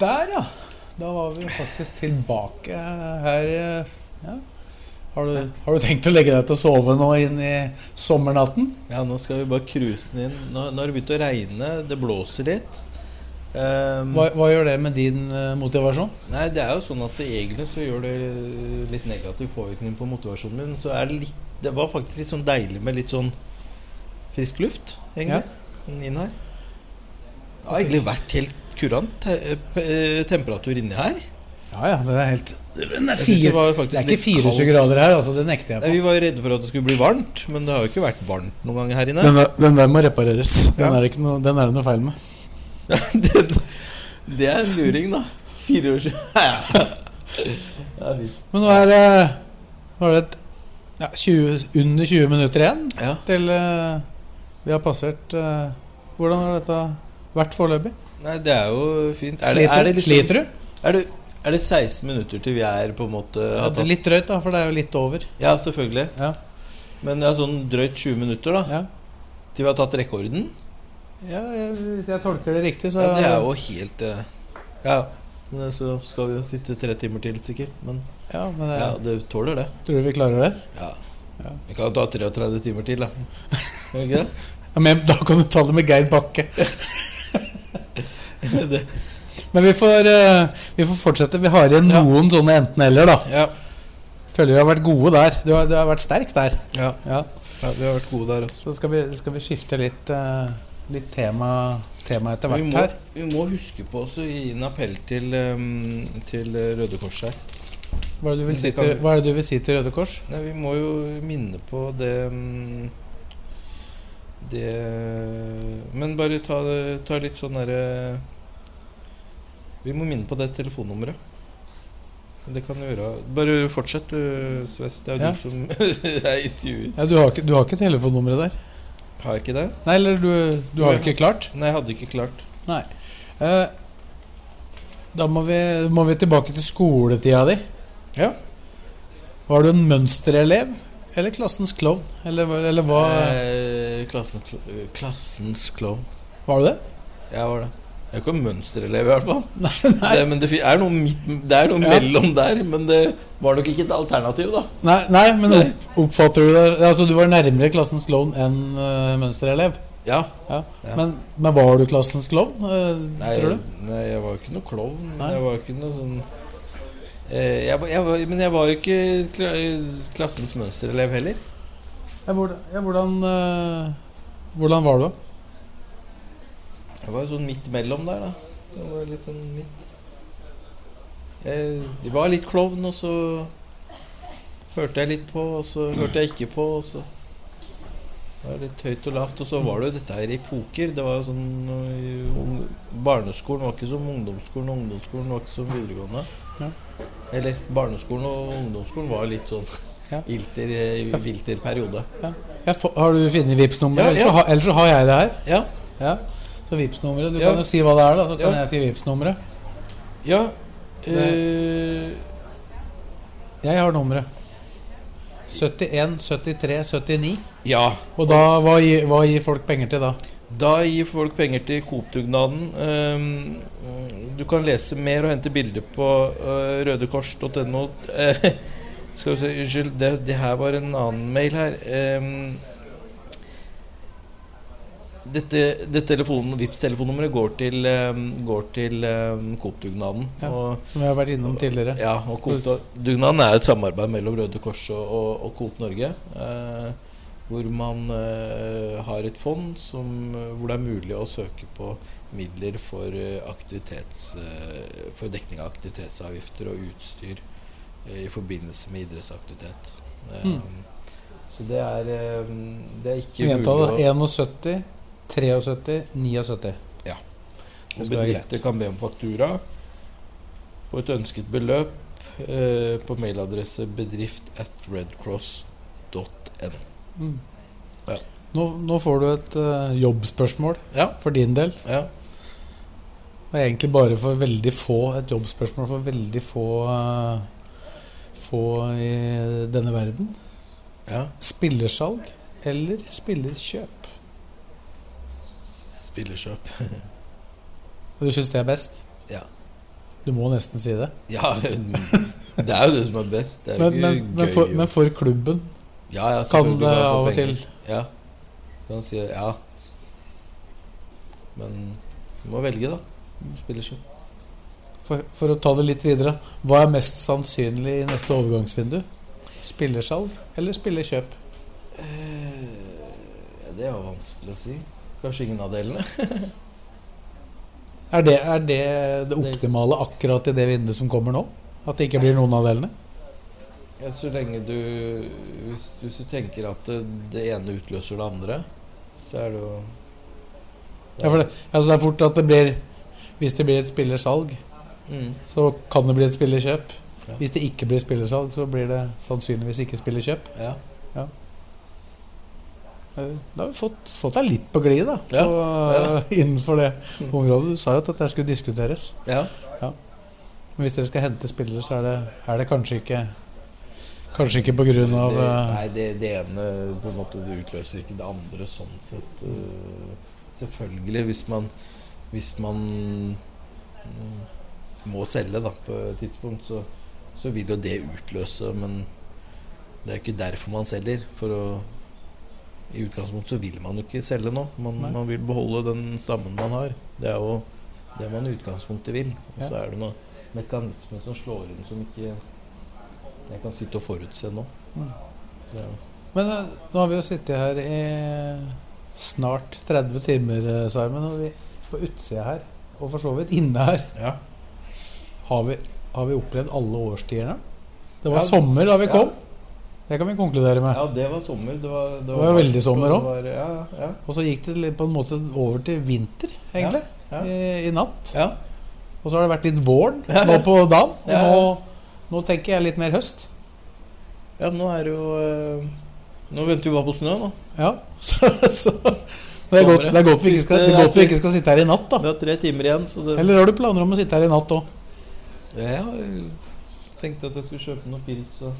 Der, ja. Da var vi faktisk tilbake her. Ja. Har, du, har du tenkt å legge deg til å sove nå inn i sommernatten? Ja, nå skal vi bare cruise den inn. Nå, nå har det begynt å regne, det blåser litt. Um, Hva, hva gjør det med din eh, motivasjon? nei, det er jo sånn at det egentlig så gjør det litt negativ påvirkning på motivasjonen min. Så er det litt Det var faktisk litt sånn deilig med litt sånn frisk luft, egentlig. Inn her. Det har egentlig vært helt kurant te pe- temperatur inni her. Ja ja, det er helt Den er fire, det det er ikke litt 24 grader her, altså. Det nekter jeg Nei, på. vi var jo redde for at det skulle bli varmt, men det har jo ikke vært varmt noen gang her inne. Den, der- den der må repareres. Den, Ja. er det ikke noe, den er det noe feil med. det, det er en luring, da. Fire år siden. Ja. Men nå er det Nå er det et, ja, 20, under 20 minutter igjen ja. til uh, vi har passert uh, Hvordan har dette vært foreløpig? Nei, det er jo fint. Er det, er det, liksom, Sliter du? Er det, er det 16 minutter til vi er på en måte Ja, det er litt drøyt, da, for det er jo litt over. Ja, selvfølgelig. Ja. Men det er sånn drøyt 20 minutter da Ja, til vi har tatt rekorden. ja Hvis jeg tolker det riktig, så Ja, det er jo helt eh, Ja. Men så skal vi jo sitte tre timer til, sikkert. Men Ja, men det, ja, det tåler det. tror du vi klarer det? Ja. Ja. Vi kan ta 33 timer til, da. Ikke det? Ja, men da kan du ta det med Geir Bakke. Men vi får, eh, vi får fortsette. Vi har igjen Ja. noen sånne enten-eller, da. Ja. Føler vi har vært gode der. Du har, du har vært sterk der. Ja. Ja. ja, vi har vært gode der, også. Så skal vi, skal vi skifte litt, eh, litt tema, tema etter Vi hvert må, her. vi må huske på å gi en appell til, til Røde Kors her. Hva er, si til, hva er det du vil si til Røde Kors? Nei, vi må jo minne på det Det Men bare ta, ta litt sånn derre Vi må minne på det telefonnummeret. Det kan du gjøre. Bare fortsett, du, Sves. Det er Ja. du som er intervjuer. Ja, du, har ikke, du har ikke telefonnummeret der? Har jeg ikke det? Nei, eller du, du har det ikke klart? Nei, jeg hadde ikke klart. Nei. Eh, da må vi, må vi tilbake til skoletida di. Ja. Var du en mønsterelev eller klassens klovn? Eller, eller hva Eh, klassen, klassens klovn. Var du det? Jeg var det. Jeg er ikke en mønsterelev, i hvert fall. Nei, nei. Det, men det er noe, midt, det er noe Ja. mellom der. Men det var nok ikke et alternativ, da. Nei, nei men opp, oppfatter du det Altså, du var nærmere klassens klovn enn uh, mønsterelev? Ja. Ja. Men, men var du klassens klovn, uh, tror du? nei, jeg var ikke noe klovn. Jeg var ikke noe sånn uh, jeg, jeg var, Men jeg var jo ikke kla, klassens mønsterelev heller. Ja, hvordan, hvordan, hvordan var du? Jeg var jo sånn midt mellom der, da. Det var litt sånn midt Jeg, jeg var litt klovn, og så hørte jeg litt på, og så hørte jeg ikke på, og så det var litt høyt og lavt. Og så var det jo dette her i poker. Det var jo sånn øh, Barneskolen var ikke som ungdomsskolen, og ungdomsskolen var ikke som videregående. Ja. Eller barneskolen og ungdomsskolen var litt sånn Ja. vilter, eh, vilter periode. Ja, få- har du funnet Vipps-nummeret? Ja, ellers, ja. ellers så har jeg det her. Ja. Så Vipps-nummeret. Du Ja. kan jo si hva det er, da. Så kan Ja. jeg si Vipps-nummeret. ja Uh... Jeg har nummeret. 71 73 79. ja. Og da, hva, gir, hva gir folk penger til da? Da gir folk penger til Coop-dugnaden. Um, du kan lese mer og hente bilder på uh, rødekors.no. Uh, skal vi se, unnskyld, det, det her var en annen mail her. Ehm, dette dette telefonen, Vipps-telefonnummeret går til, ehm, går til um, Coop-dugnaden. Ja. Som vi har vært innom tidligere. ja, og Coop-dugnaden er et samarbeid mellom Røde Kors og, og, og Coop Norge. eh, hvor man eh, har et fond som, hvor det er mulig å søke på midler for, eh, aktivitets, eh, for dekning av aktivitetsavgifter og utstyr eh, i forbindelse med idrettsaktivitet. Eh, Mm. Så det er, eh, det er ikke mulig å 71 73 79. Ja. Og bedrifter kan be om faktura på et ønsket beløp eh, på mailadresse bedrift at redcross.no. Mm. Ja. Nå, nå får du et uh, jobbspørsmål Ja. for din del. Ja. Og egentlig bare for veldig få et jobbspørsmål for veldig få uh, få i denne verden. ja. Spillersalg eller spillerkjøp? Spillerkjøp. Du syns det er best? Ja. Du må nesten si det. ja. Det er jo det som er best. Det er Men, men, men, for, men for klubben ja, ja, kan det av og til Ja. Kan si ja. Men du må velge, da. Spillerkjøp. for, for å ta det litt videre, hva er mest sannsynlig i neste overgangsvindu? Spillersalg eller spillerkjøp? Eh, det er jo vanskelig å si. Kanskje ingen av delene. Er det, er det det optimale akkurat i det vinduet som kommer nå? At det ikke blir noen av delene? Ja, så lenge du hvis, hvis du tenker at det, det ene utløser det andre, så er det jo Ja, for det, altså det er fort at det blir Hvis det blir et spillersalg, mm. så kan det bli et spillerkjøp. Ja. Hvis det ikke blir spillersalg, så blir det sannsynligvis ikke spillerkjøp. Ja. Eh, Da har vi fått, fått deg litt på glid da, Ja, på, ja. innenfor det området. Du sa jo at dette skulle diskuteres. ja. Men hvis dere skal hente spillere, så er det, er det kanskje ikke Kanskje ikke av eh, Nei, det, det ene på en måte det utløser ikke det andre sånn sett. øh, selvfølgelig, hvis man Hvis man mm, må selge da på et tidspunkt, så, så vil jo det utløse, men det er ikke derfor man selger. For å I utgangspunktet så vil man jo ikke selge nå. Man, man vil beholde den stammen man har. Det er jo det man i utgangspunktet vil. Og så er det noen mekanismer som slår inn som ikke jeg kan sitte og forutse nå. Mm. Er- Men eh, nå har vi jo sittet her i snart 30 timer, eh, Simon. Og vi på utsida her, og for så vidt inne her, Ja. har vi, har vi opplevd alle årstidene. Det var Ja, sommer da vi ja. kom. Det kan vi konkludere med. ja, det var sommer. Det var, det var veldig sommer òg. Ja, ja, Og så gikk det på en måte over til vinter, egentlig, ja. I, i natt. ja. Og så har det vært litt våren nå på dagen. Nå, nå tenker jeg litt mer høst. ja nå er det jo øh, Nå venter vi bare på snø, nå. Ja, så, så det, er godt, det er godt vi ikke skal, det er godt vi ikke skal sitte her i natt, da. Vi har tre timer igjen, så det Eller har du planer om å sitte her i natt òg? Jeg tenkte at jeg skulle kjøpe noe pils og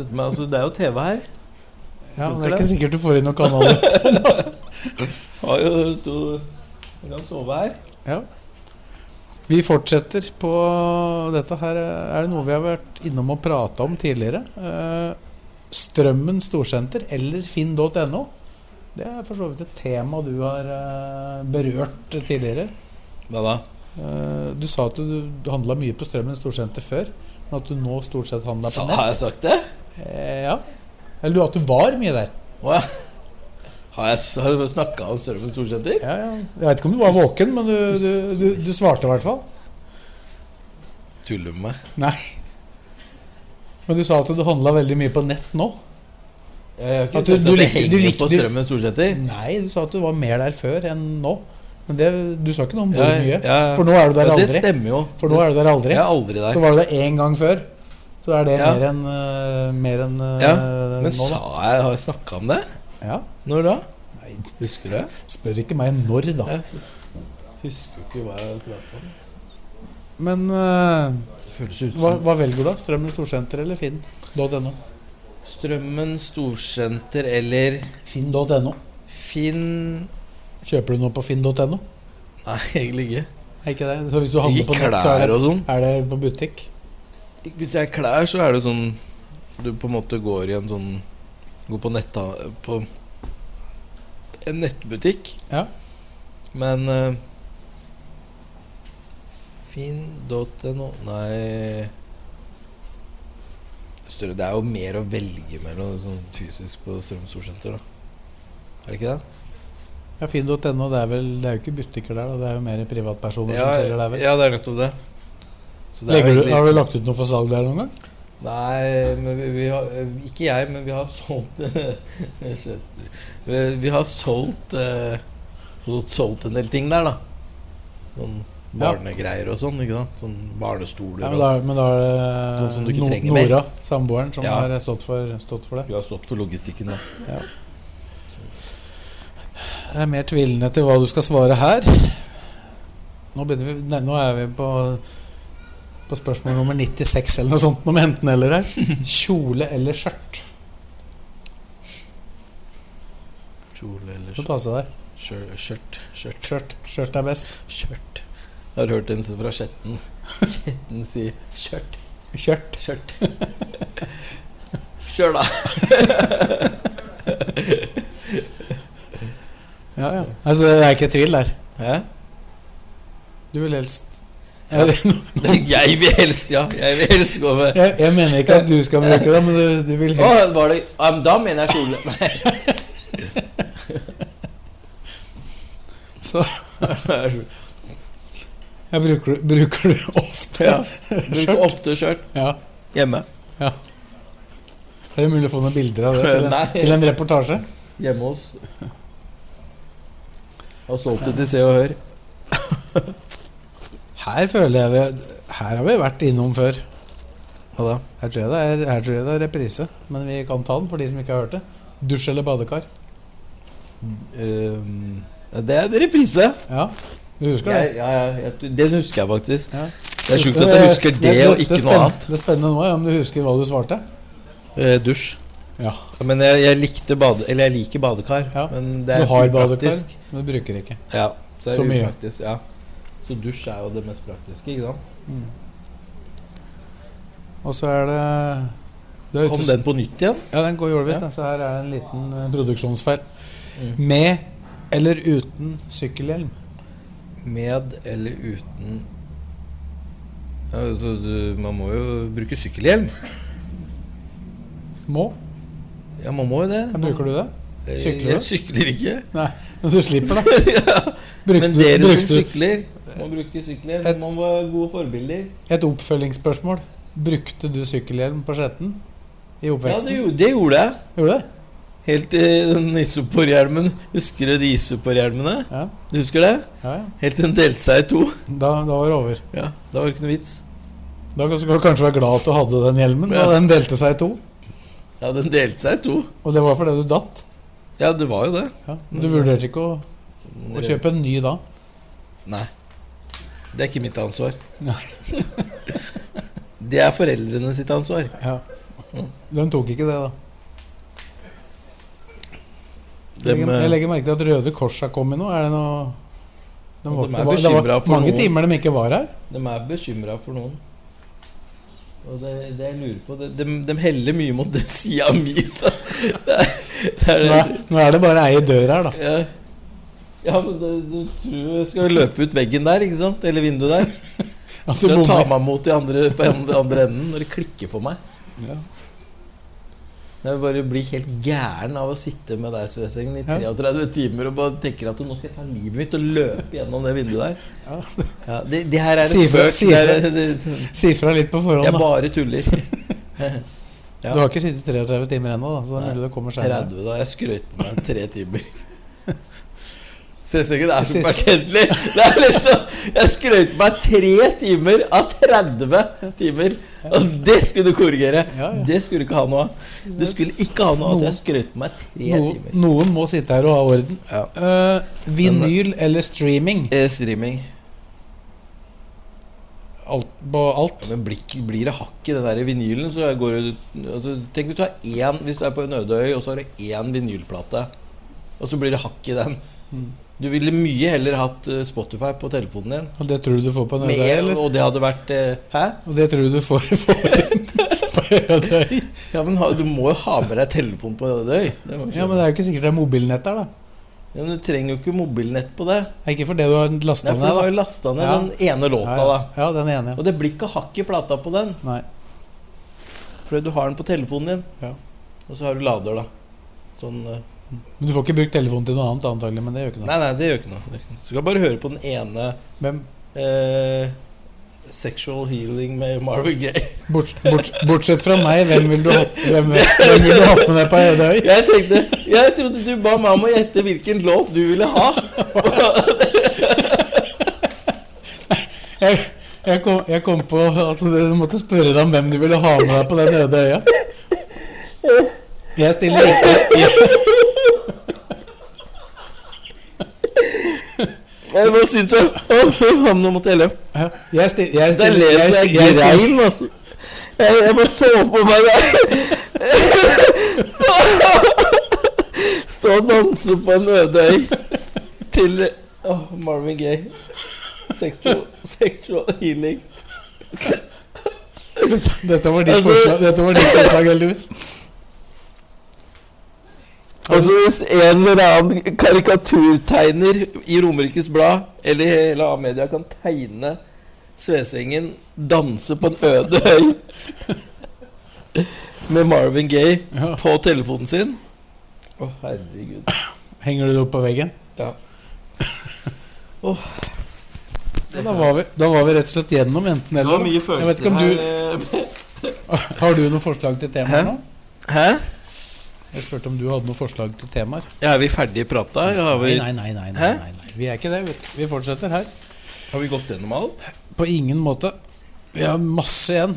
sette med, Altså, det er jo TV her. Ja, men det er ikke sikkert du får inn noen kanaler. Har jo to Jeg kan sove her. Ja. Vi fortsetter på dette her. Er det noe vi har vært innom og prata om tidligere? Eh, Strømmen storsenter eller finn.no. Det er for så vidt et tema du har eh, berørt tidligere. Hva da? Eh, Du sa at du handla mye på Strømmen storsenter før, men at du nå stort sett handler på nett. har jeg sagt det? Eh, Ja. Eller du- at du var mye der. Oh, ja. Har jeg, snakka om Strømmen storsenter? Ja, ja. Jeg vet ikke om du var våken, men du, du, du, du svarte i hvert fall. Tuller med meg. Nei. Men du sa at du handla veldig mye på nett nå. Jeg har ikke At du- du at du henger på Strømmen storsenter. Nei, du sa at du var mer der før enn nå. Men det, du sa ikke noe om hvor mye. ja. For nå er du der Ja, det aldri. stemmer jo. For nå er du der aldri. Jeg er aldri der. Så var du der én gang før. Så er det Ja. mer enn uh, mer enn uh, Ja, Men nå, sa jeg Har jeg snakka om det? Ja. Når da? Nei, Husker du det? spør ikke meg når, da. Jeg husker ikke hva jeg prata om. Men uh, hva, hva velger du, da? Strømmen Storsenter eller Finn.no? Strømmen storsenter eller Finn.no. Finn Kjøper du noe på Finn.no? Nei, egentlig ikke. Ikke det? Så hvis du handler på nett, så er det, sånn. er det på butikk? Hvis jeg er klær, så er det sånn Du på en måte går i en sånn Går på netta På en nettbutikk. Ja. Men uh, Finn.no Nei Det er jo mer å velge mellom sånn fysisk på Strøm Storsenter, da. Er det ikke det? Ja, Finn.no, det er vel Det er jo ikke butikker der, da. Det er jo mer privatpersoner Ja, som selger der, vel. ja, det er nettopp det. Så det er Legger du, har du lagt ut noe for salg der noen gang? Nei, men vi, vi har Ikke jeg, men vi har solgt vi, har solgt eh, solgt en del ting der, da. Sånn barnegreier og sånn. ikke sant? Sånn barnestoler. Ja, men, da, men da er det Sånn som du ikke No- trenger mer. Nora, samboeren, som Ja. har stått for, stått for det. Vi Du har stått for logistikken, da. Jeg er mer tvilende til hva du skal svare her. Nå, vi, nei, nå er vi på, på spørsmål nummer 96 eller noe sånt. Noe enten eller her. Kjole eller skjørt? Kjole eller Så passe deg. skjørt. Skjørt. Skjørt. Skjørt. Skjørt er best. Skjørt. Jeg har hørt en fra Skjetten. Skjetten si skjørt. Kjørt. Skjørt. Kjør, da. Ja, ja. Altså, det er ikke tvil der. Hæ? Du vil helst ja, Jeg vil helst, ja. Jeg vil helst gå med jeg, jeg mener ikke at du skal bruke det, men du, du vil Å, helst var det um, Da mener jeg kjole. Så jeg bruker, bruker du ofte ja. Bruker ofte skjørt Ja. hjemme. Er det mulig å få noen bilder av det til en, til en reportasje? Hjemme hos Og solgt det til Se og Hør. Her føler jeg vi Her har vi vært innom før. Hva da? Her tror jeg det er, her tror jeg det er reprise, men vi kan ta den for de som ikke har hørt det. Dusj eller badekar? Um, det er en reprise. Ja, du husker det? Jeg, ja, ja, den husker jeg faktisk. Ja. Det er sjukt at jeg husker det, og ikke noe annet. Det spennende nå er om du husker hva du svarte. Eh, dusj. Ja. Men jeg, jeg likte bade... Eller jeg liker badekar. Ja. Men det er du har badekar, men du bruker ikke. Ja, så, Så mye. upraktisk, ja. Så dusj er jo det mest praktiske, ikke sant? Og så er det det er Kom den på nytt igjen? Ja, den går jordvis. Ja. Så her er en liten eh, produksjonsfeil. Mm. Med eller uten sykkelhjelm? Med eller uten altså, du, Man må jo bruke sykkelhjelm. Må? Ja, man må jo det. Ja, bruker du det? Jeg- Sykler du? Jeg sykler ikke. Nei, men du slipper, da. Brukte, Men du- dere som sykler, må bruke sykkelhjelm. Et- Man være gode forbilder. et oppfølgingsspørsmål? Brukte du sykkelhjelm på Skjetten i Ja, oppveksten? det gjorde, det gjorde jeg. Gjorde det? Helt til den isoporhjelmen. Husker du de isoporhjelmene? Ja. Du husker det? Ja, ja. Helt til den delte seg i to. Da, da var det over. Ja, Da var det ikke noe vits. Da skal du kanskje være glad at du hadde den hjelmen, Ja. og den delte seg i to. Ja, den delte seg i to. Og det var fordi du datt. Ja, det var jo det. Ja. Du vurderte ikke å, å kjøpe en ny da? Nei. Det er ikke mitt ansvar. Det er foreldrene sitt ansvar. Ja. De tok ikke det, da. Legger, eh, jeg legger merke til at Røde Kors har kommet nå. Er det noe de var, de er var, det var mange noen. timer de ikke var her. De er bekymra for noen. Og det, det jeg lurer på det, de, de heller mye mot den sida mi. nå er det bare ei dør her, da. Ja, ja men du, du tror jeg skal løpe ut veggen der, ikke sant? Eller vinduet der. altså, Skal ta meg mot de andre, på den andre enden når det klikker for meg. Ja. Jeg bare blir helt gæren av å sitte med deg Svesengen, i Ja. 33 timer og bare tenker at nå skal jeg ta livet mitt og løpe gjennom det vinduet der. Ja. Ja, det, det her er en spøk. si Det fra. litt på forhånd, jeg bare tuller. Ja. Du har ikke sittet 33 timer ennå, da, så det er mulig det kommer seg 30 da, Jeg skrøt på meg tre timer. Svessengen er så. Det er liksom Jeg skrøt meg tre timer av 30 timer. Og det skulle du korrigere. Ja, ja. Det skulle du ikke ha noe av. Du skulle ikke ha noe av at jeg skrøt meg tre timer. noen må sitte her og ha orden. Ja. Eh, vinyl eller streaming? Eh, streaming. Alt, på alt? Men blir, blir det hakk i den der vinylen, så går det altså, Tenk hvis du har én Hvis du er på en øde øy, og så har du én vinylplate, og så blir det hakk i den. Mm. Du ville mye heller hatt eh, Spotify på telefonen din. Og det tror du du får på en Ødøy, eller? og det hadde vært eh, Hæ? Og det tror du du får, får på Ødøy? Ja, men Du må jo ha med deg telefon på Ødøy. Ja, men det er jo ikke sikkert det er mobilnett der, da. ja, men du trenger jo ikke mobilnett på det. Nei, Ikke for det du har lasta Nei, for ned, du har jo lasta ned Ja. den ene låta, ja, da. ja. ja, den ene. Og det blir ikke hakk i plata på den, Nei. fordi du har den på telefonen din. Ja. Og så har du lader, da. Sånn eh, Du får ikke brukt telefonen til noe annet, antagelig, men det gjør ikke noe. Nei, nei, det gjør ikke noe. Ikke. Du skal bare høre på den ene Hvem, eh, Sexual Healing med Marvin Gaye. bort, bort, bortsett fra meg, hvem vil du hatt, hvem, hvem vil du hatt med deg på Ødøy? Jeg tenkte Jeg trodde du ba meg om å gjette hvilken låt du ville ha. jeg, jeg, kom, jeg kom på at du måtte spørre deg om hvem du ville ha med deg på den øde øya. Jeg stiller jeg, jeg, bare syns jeg faen, nå måtte jeg le. jeg, stil, jeg, stil, det ler jeg, jeg, grein, altså. Jeg, jeg bare så på meg det. Stå og danse på en øde øy til oh, Marvin Gaye. Sexual, sexual healing. Dette var ditt Altså- forslag heldigvis. Altså Hvis en eller annen karikaturtegner i Romerikes Blad eller i hele A-media kan tegne Svesengen danse på en øde øy med Marvin Gaye Ja. på telefonen sin Å, herregud. Henger du det opp på veggen? Ja. Ja, Da var, vi, da var vi rett og slett gjennom enten eller. Det var mye følelser vet ikke om følelser du. Har du noen forslag til temaer Hæ? nå? Hæ? Jeg spurte om du hadde noen forslag til temaer. Ja, er vi ferdig prata? Vi- nei, nei. nei, nei, nei. Vi er ikke det. Vi fortsetter her. har vi gått gjennom alt? På ingen måte. Vi har masse igjen.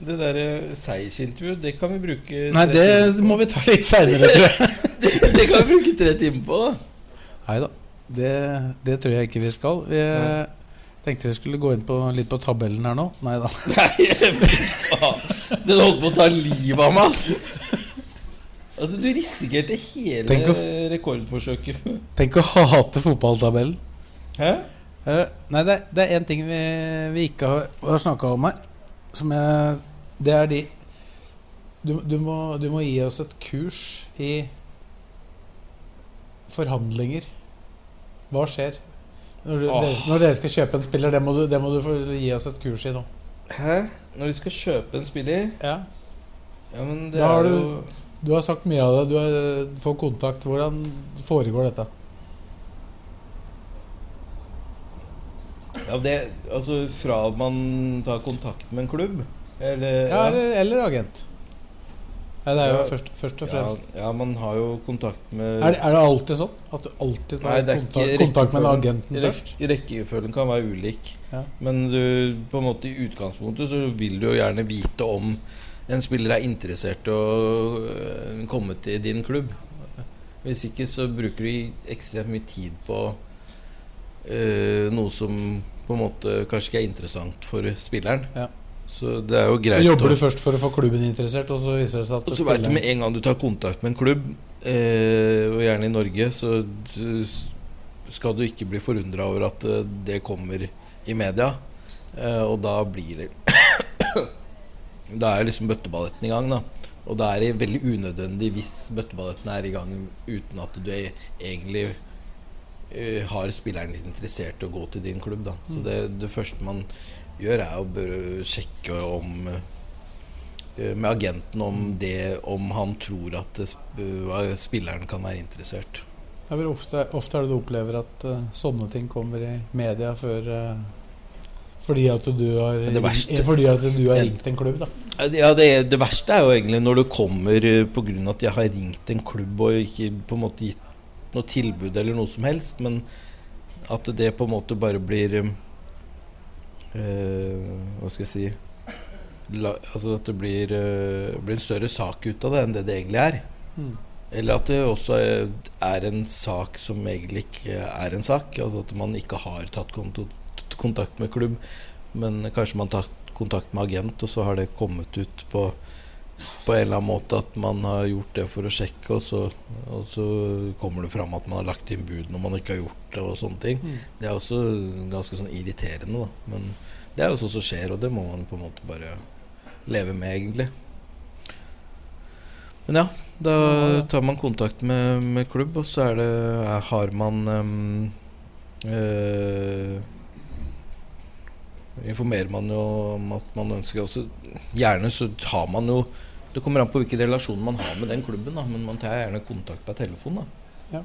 Det derre seiersintervjuet, det kan vi bruke Nei, det må vi ta litt seinere, tror jeg. Det kan vi bruke tre timer på. Nei da. Det, det tror jeg ikke vi skal. Vi tenkte vi skulle gå inn på, litt på tabellen her nå. Nei da. Nei. Den holdt på å ta livet av meg, altså. Altså, du risikerte hele Tenk å- rekordforsøket. Tenk å hate fotballtabellen. Hæ? Uh, nei, det, det er én ting vi, vi ikke har, har snakka om her. Som jeg Det er de du, du, må, du må gi oss et kurs i forhandlinger. Hva skjer? Når, du, oh. dere, når dere skal kjøpe en spiller, det må, du, det må du gi oss et kurs i nå. Hæ? Når vi skal kjøpe en spiller Ja. Ja, men det Da er du- jo Du har sagt mye av det. Du har, får kontakt. Hvordan foregår dette? Ja, det Altså, fra man tar kontakt med en klubb Eller Ja, eller, eller agent. Ja, det er jo Ja. først, først og fremst ja, man har jo kontakt med er, det, er det alltid sånn? At du alltid tar Nei, kontakt, kontakt med agenten Rek- først? Rekkefølgen kan være ulik. Ja. Men du, på en måte i utgangspunktet så vil du jo gjerne vite om en spiller er interessert i å øh, komme til din klubb. Hvis ikke så bruker du ekstremt mye tid på øh, noe som på en måte kanskje ikke er interessant for spilleren. Ja. Så det er jo greit Så jobber du først for å få klubben interessert, og så viser det seg at og så vet du med en gang du tar kontakt med en klubb, eh, og gjerne i Norge, så skal du ikke bli forundra over at eh, det kommer i media. Eh, og da blir det Da er liksom bøtteballetten i gang, da. Og da er det veldig unødvendig hvis bøtteballetten er i gang uten at du egentlig uh, har spilleren litt interessert i å gå til din klubb. Da. Så det, det første man gjør, er å sjekke om uh, med agenten om det Om han tror at uh, spilleren kan være interessert. Ja, ofte, ofte er det du opplever at sånne ting kommer i media før Fordi at du har verste- ringt, Fordi at du har ringt en klubb, da. Ja, det, det verste er jo egentlig når du kommer pga. på grunn av at jeg har ringt en klubb og ikke på en måte gitt noe tilbud eller noe som helst, men at det på en måte bare blir eh, eh, Hva skal jeg si la, Altså at det blir, øh, blir en større sak ut av det enn det det egentlig er. Mm. Eller at det også er, en sak som egentlig ikke er en sak. Altså at man ikke har tatt kontakt med klubb, men kanskje man har tatt kontakt med agent, og så har det kommet ut på, på en eller annen måte at man har gjort det for å sjekke, og så, og så kommer det fram at man har lagt inn bud når man ikke har gjort det, og sånne ting. Mm. Det er også ganske sånn irriterende, da. Men det er jo sånn som skjer, og det må man på en måte bare leve med, egentlig. Men ja, da tar man kontakt med, med klubb, og så er det Har man um, uh, Informerer man jo om at man ønsker også Gjerne så tar man jo Det kommer an på hvilken relasjon man har med den klubben, da, men man tar gjerne kontakt på telefon. Da. Ja.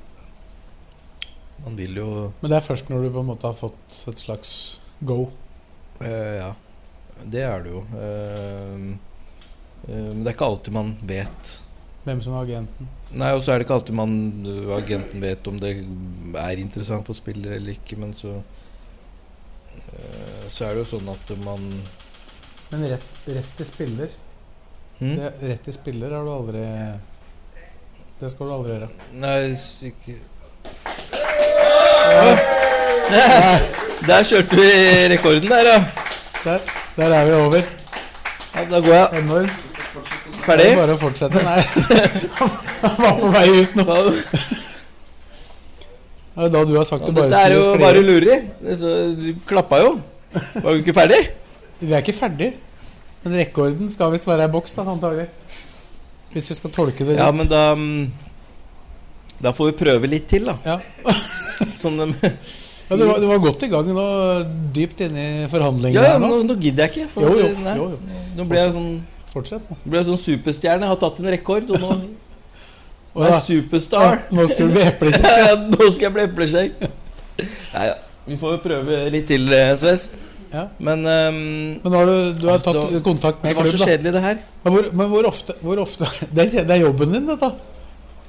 Man vil jo Men det er først når du på en måte har fått et slags go. Uh, ja, det er det jo. Uh, eh, men det er ikke alltid man vet. Hvem som er agenten. Nei, og så er det ikke alltid man agenten vet om det er interessant for spillet eller ikke, men så eh, så er det jo sånn at man Men rett, rett til spiller hmm? det, Rett til spiller har du aldri Det skal du aldri gjøre. Nei, ikke Der, der kjørte vi rekorden der, ja. Der, der er vi over. ja da går jeg Enormt. Ferdig. Det er bare å fortsette. Nei, han var på vei ut nå. Det er da du har sagt Ja, du bare Dette er jo bare lureri. Du klappa jo. Var du ikke ferdig? Vi er ikke ferdig. Men rekorden skal visst være ei boks, da, antagelig. Hvis vi skal tolke det litt. Ja, men da mm, Da får vi prøve litt til, da. Ja. Som de Ja, du, var, du var godt i gang nå, dypt inne i forhandlingene ja, ja, nå, nå. gidder jeg ikke. Jo, jo. jo, jo. Nå ble jeg sånn Fortsett nå. ble sånn superstjerne. Har tatt en rekord, og nå og er jeg ja. superstar. Nå skal du bli eplekjekk. nå skal jeg bli epleskjegg. Nei, ja. Vi får jo prøve litt til, eh, Sves. Ja. Men um, Men har du, du har tatt Da- kontakt det med var så klubb, da. kjedelig, det her. Men hvor, men hvor ofte, hvor ofte det, er, det er jobben din, dette.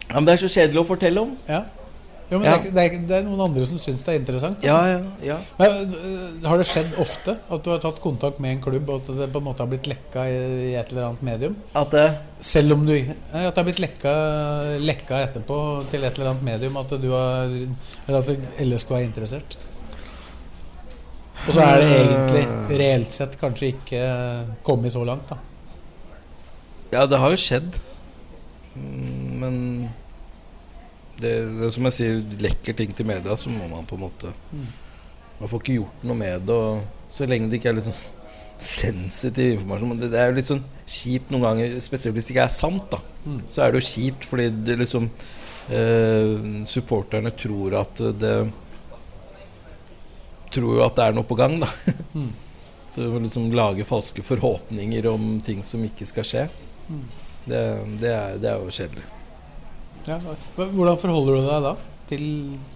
Ja, men det er så kjedelig å fortelle om. Ja. Jo, men Ja. Det, er, det, er, noen andre som syns det er interessant. Ja, ja, ja. Men, øh, har det skjedd ofte at du har tatt kontakt med en klubb, og at det på en måte har blitt lekka i, et eller annet medium? At det Selv om du At det har blitt lekka, lekka etterpå til et eller annet medium at du har Eller at LSK er interessert? Og så er det egentlig reelt sett kanskje ikke kommet så langt, da. Ja, det har jo skjedd. Mm, Men det, det som jeg sier, lekker ting til media, så må man på en måte Mm. Man får ikke gjort noe med det. Så lenge det ikke er litt sånn sensitiv informasjon. Men det, det er jo litt sånn kjipt noen ganger, spesielt hvis det ikke er sant. da Mm. Så er det jo kjipt fordi det liksom eh, Supporterne tror at det Tror jo at det er noe på gang, da. Mm. Så liksom lage falske forhåpninger om ting som ikke skal skje. Mm. Det, det, er, det er jo kjedelig. Ja, Hvordan forholder du deg da til,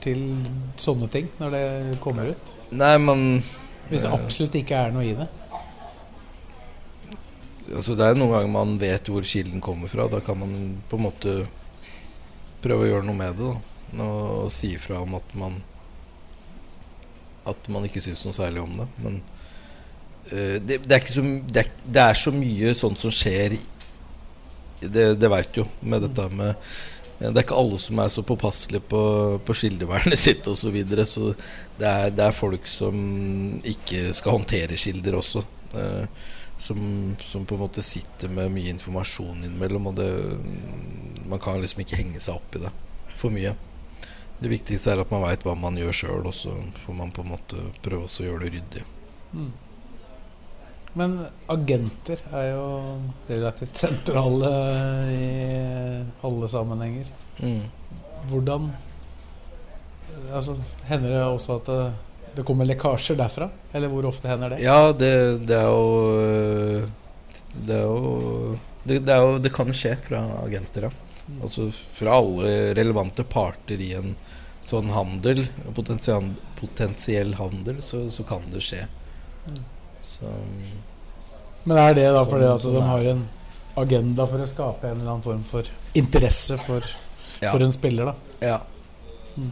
til sånne ting når det kommer ut? Nei, men Hvis det Eh. absolutt ikke er noe i det? altså, det er noen ganger man vet hvor kilden kommer fra. Da kan man på en måte prøve å gjøre noe med det. Da. Og si ifra om at man At man ikke syns noe særlig om det. Men uh, det, det, er så, det, er, det er så mye sånt som skjer Det, det veit jo med dette med Det er ikke alle som er så påpasselige på, på kildevernet sitt osv. Så, videre, så det er, det er folk som ikke skal håndtere kilder også. eh, som, som på en måte sitter med mye informasjon innimellom. Og det, man kan liksom ikke henge seg opp i det for mye. Det viktigste er at man veit hva man gjør sjøl, og så får man på en måte prøve å gjøre det ryddig. Mm. Men agenter er jo relativt sentrale i alle sammenhenger. Mm. Hvordan altså, Hender det også at det, det kommer lekkasjer derfra? Eller hvor ofte hender det? Ja, det, det er jo Det er jo det, det, er jo, det kan skje fra agenter, ja. Altså fra alle relevante parter i en sånn handel, potensiell, potensiell handel, så, så kan det skje. Mm. Så Men er det da fordi at de har en agenda for å skape en eller annen form for interesse for, ja. for en spiller, da? ja. Mm.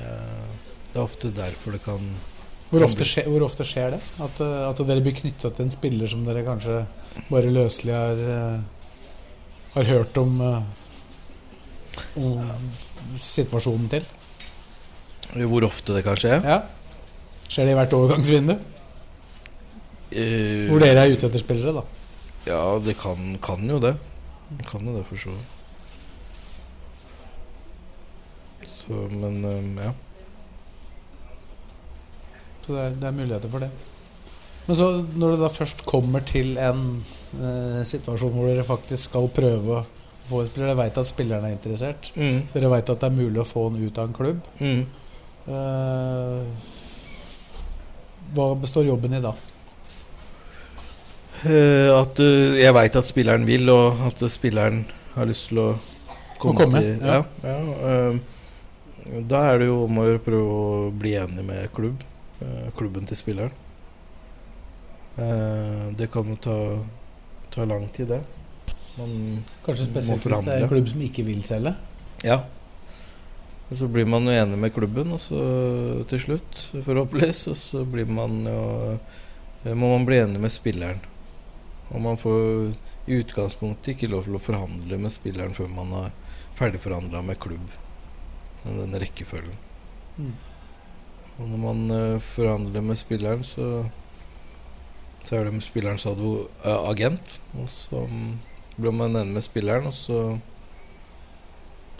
Eh, Det er ofte derfor det kan Hvor ofte, skje, hvor ofte skjer det? At, eh, at dere blir knytta til en spiller som dere kanskje bare løselig har, eh, har hørt om, om ja. situasjonen til? Hvor ofte det kan skje? Ja. Skjer det i hvert overgangsvindu? Eh, Hvor dere er ute etter spillere, da. Ja, det kan, kan jo det. De kan jo det, for så vidt. Så, men um, ja. Så det er, det er muligheter for det. Men så når det da først kommer til en eh, situasjon hvor dere faktisk skal prøve å få et spiller Dere veit at spilleren er interessert. Mm, Dere veit at det er mulig å få han ut av en klubb. mm. Eh, hva består jobben i da? Eh, at øh, jeg veit at spilleren vil, og at spilleren har lyst til å komme, komme, til ja. Ja, ja, øhm, da er det jo om å prøve å bli enig med klubb. eh, klubben til spilleren. Eh, det kan jo ta, ta lang tid, det. Man Kanskje spesielt hvis det er en klubb som ikke vil selge? Ja. Og så blir man jo enig med klubben, og så til slutt, forhåpentligvis, og så blir man jo eh, Må man bli enig med spilleren. Og man får i utgangspunktet ikke lov til å forhandle med spilleren før man har ferdigforhandla med klubb. Den rekkefølgen. Mm. Og når man uh, forhandler med spilleren, så så er det med spillerens eh, agent. Og så um, blir man enig med spilleren, og så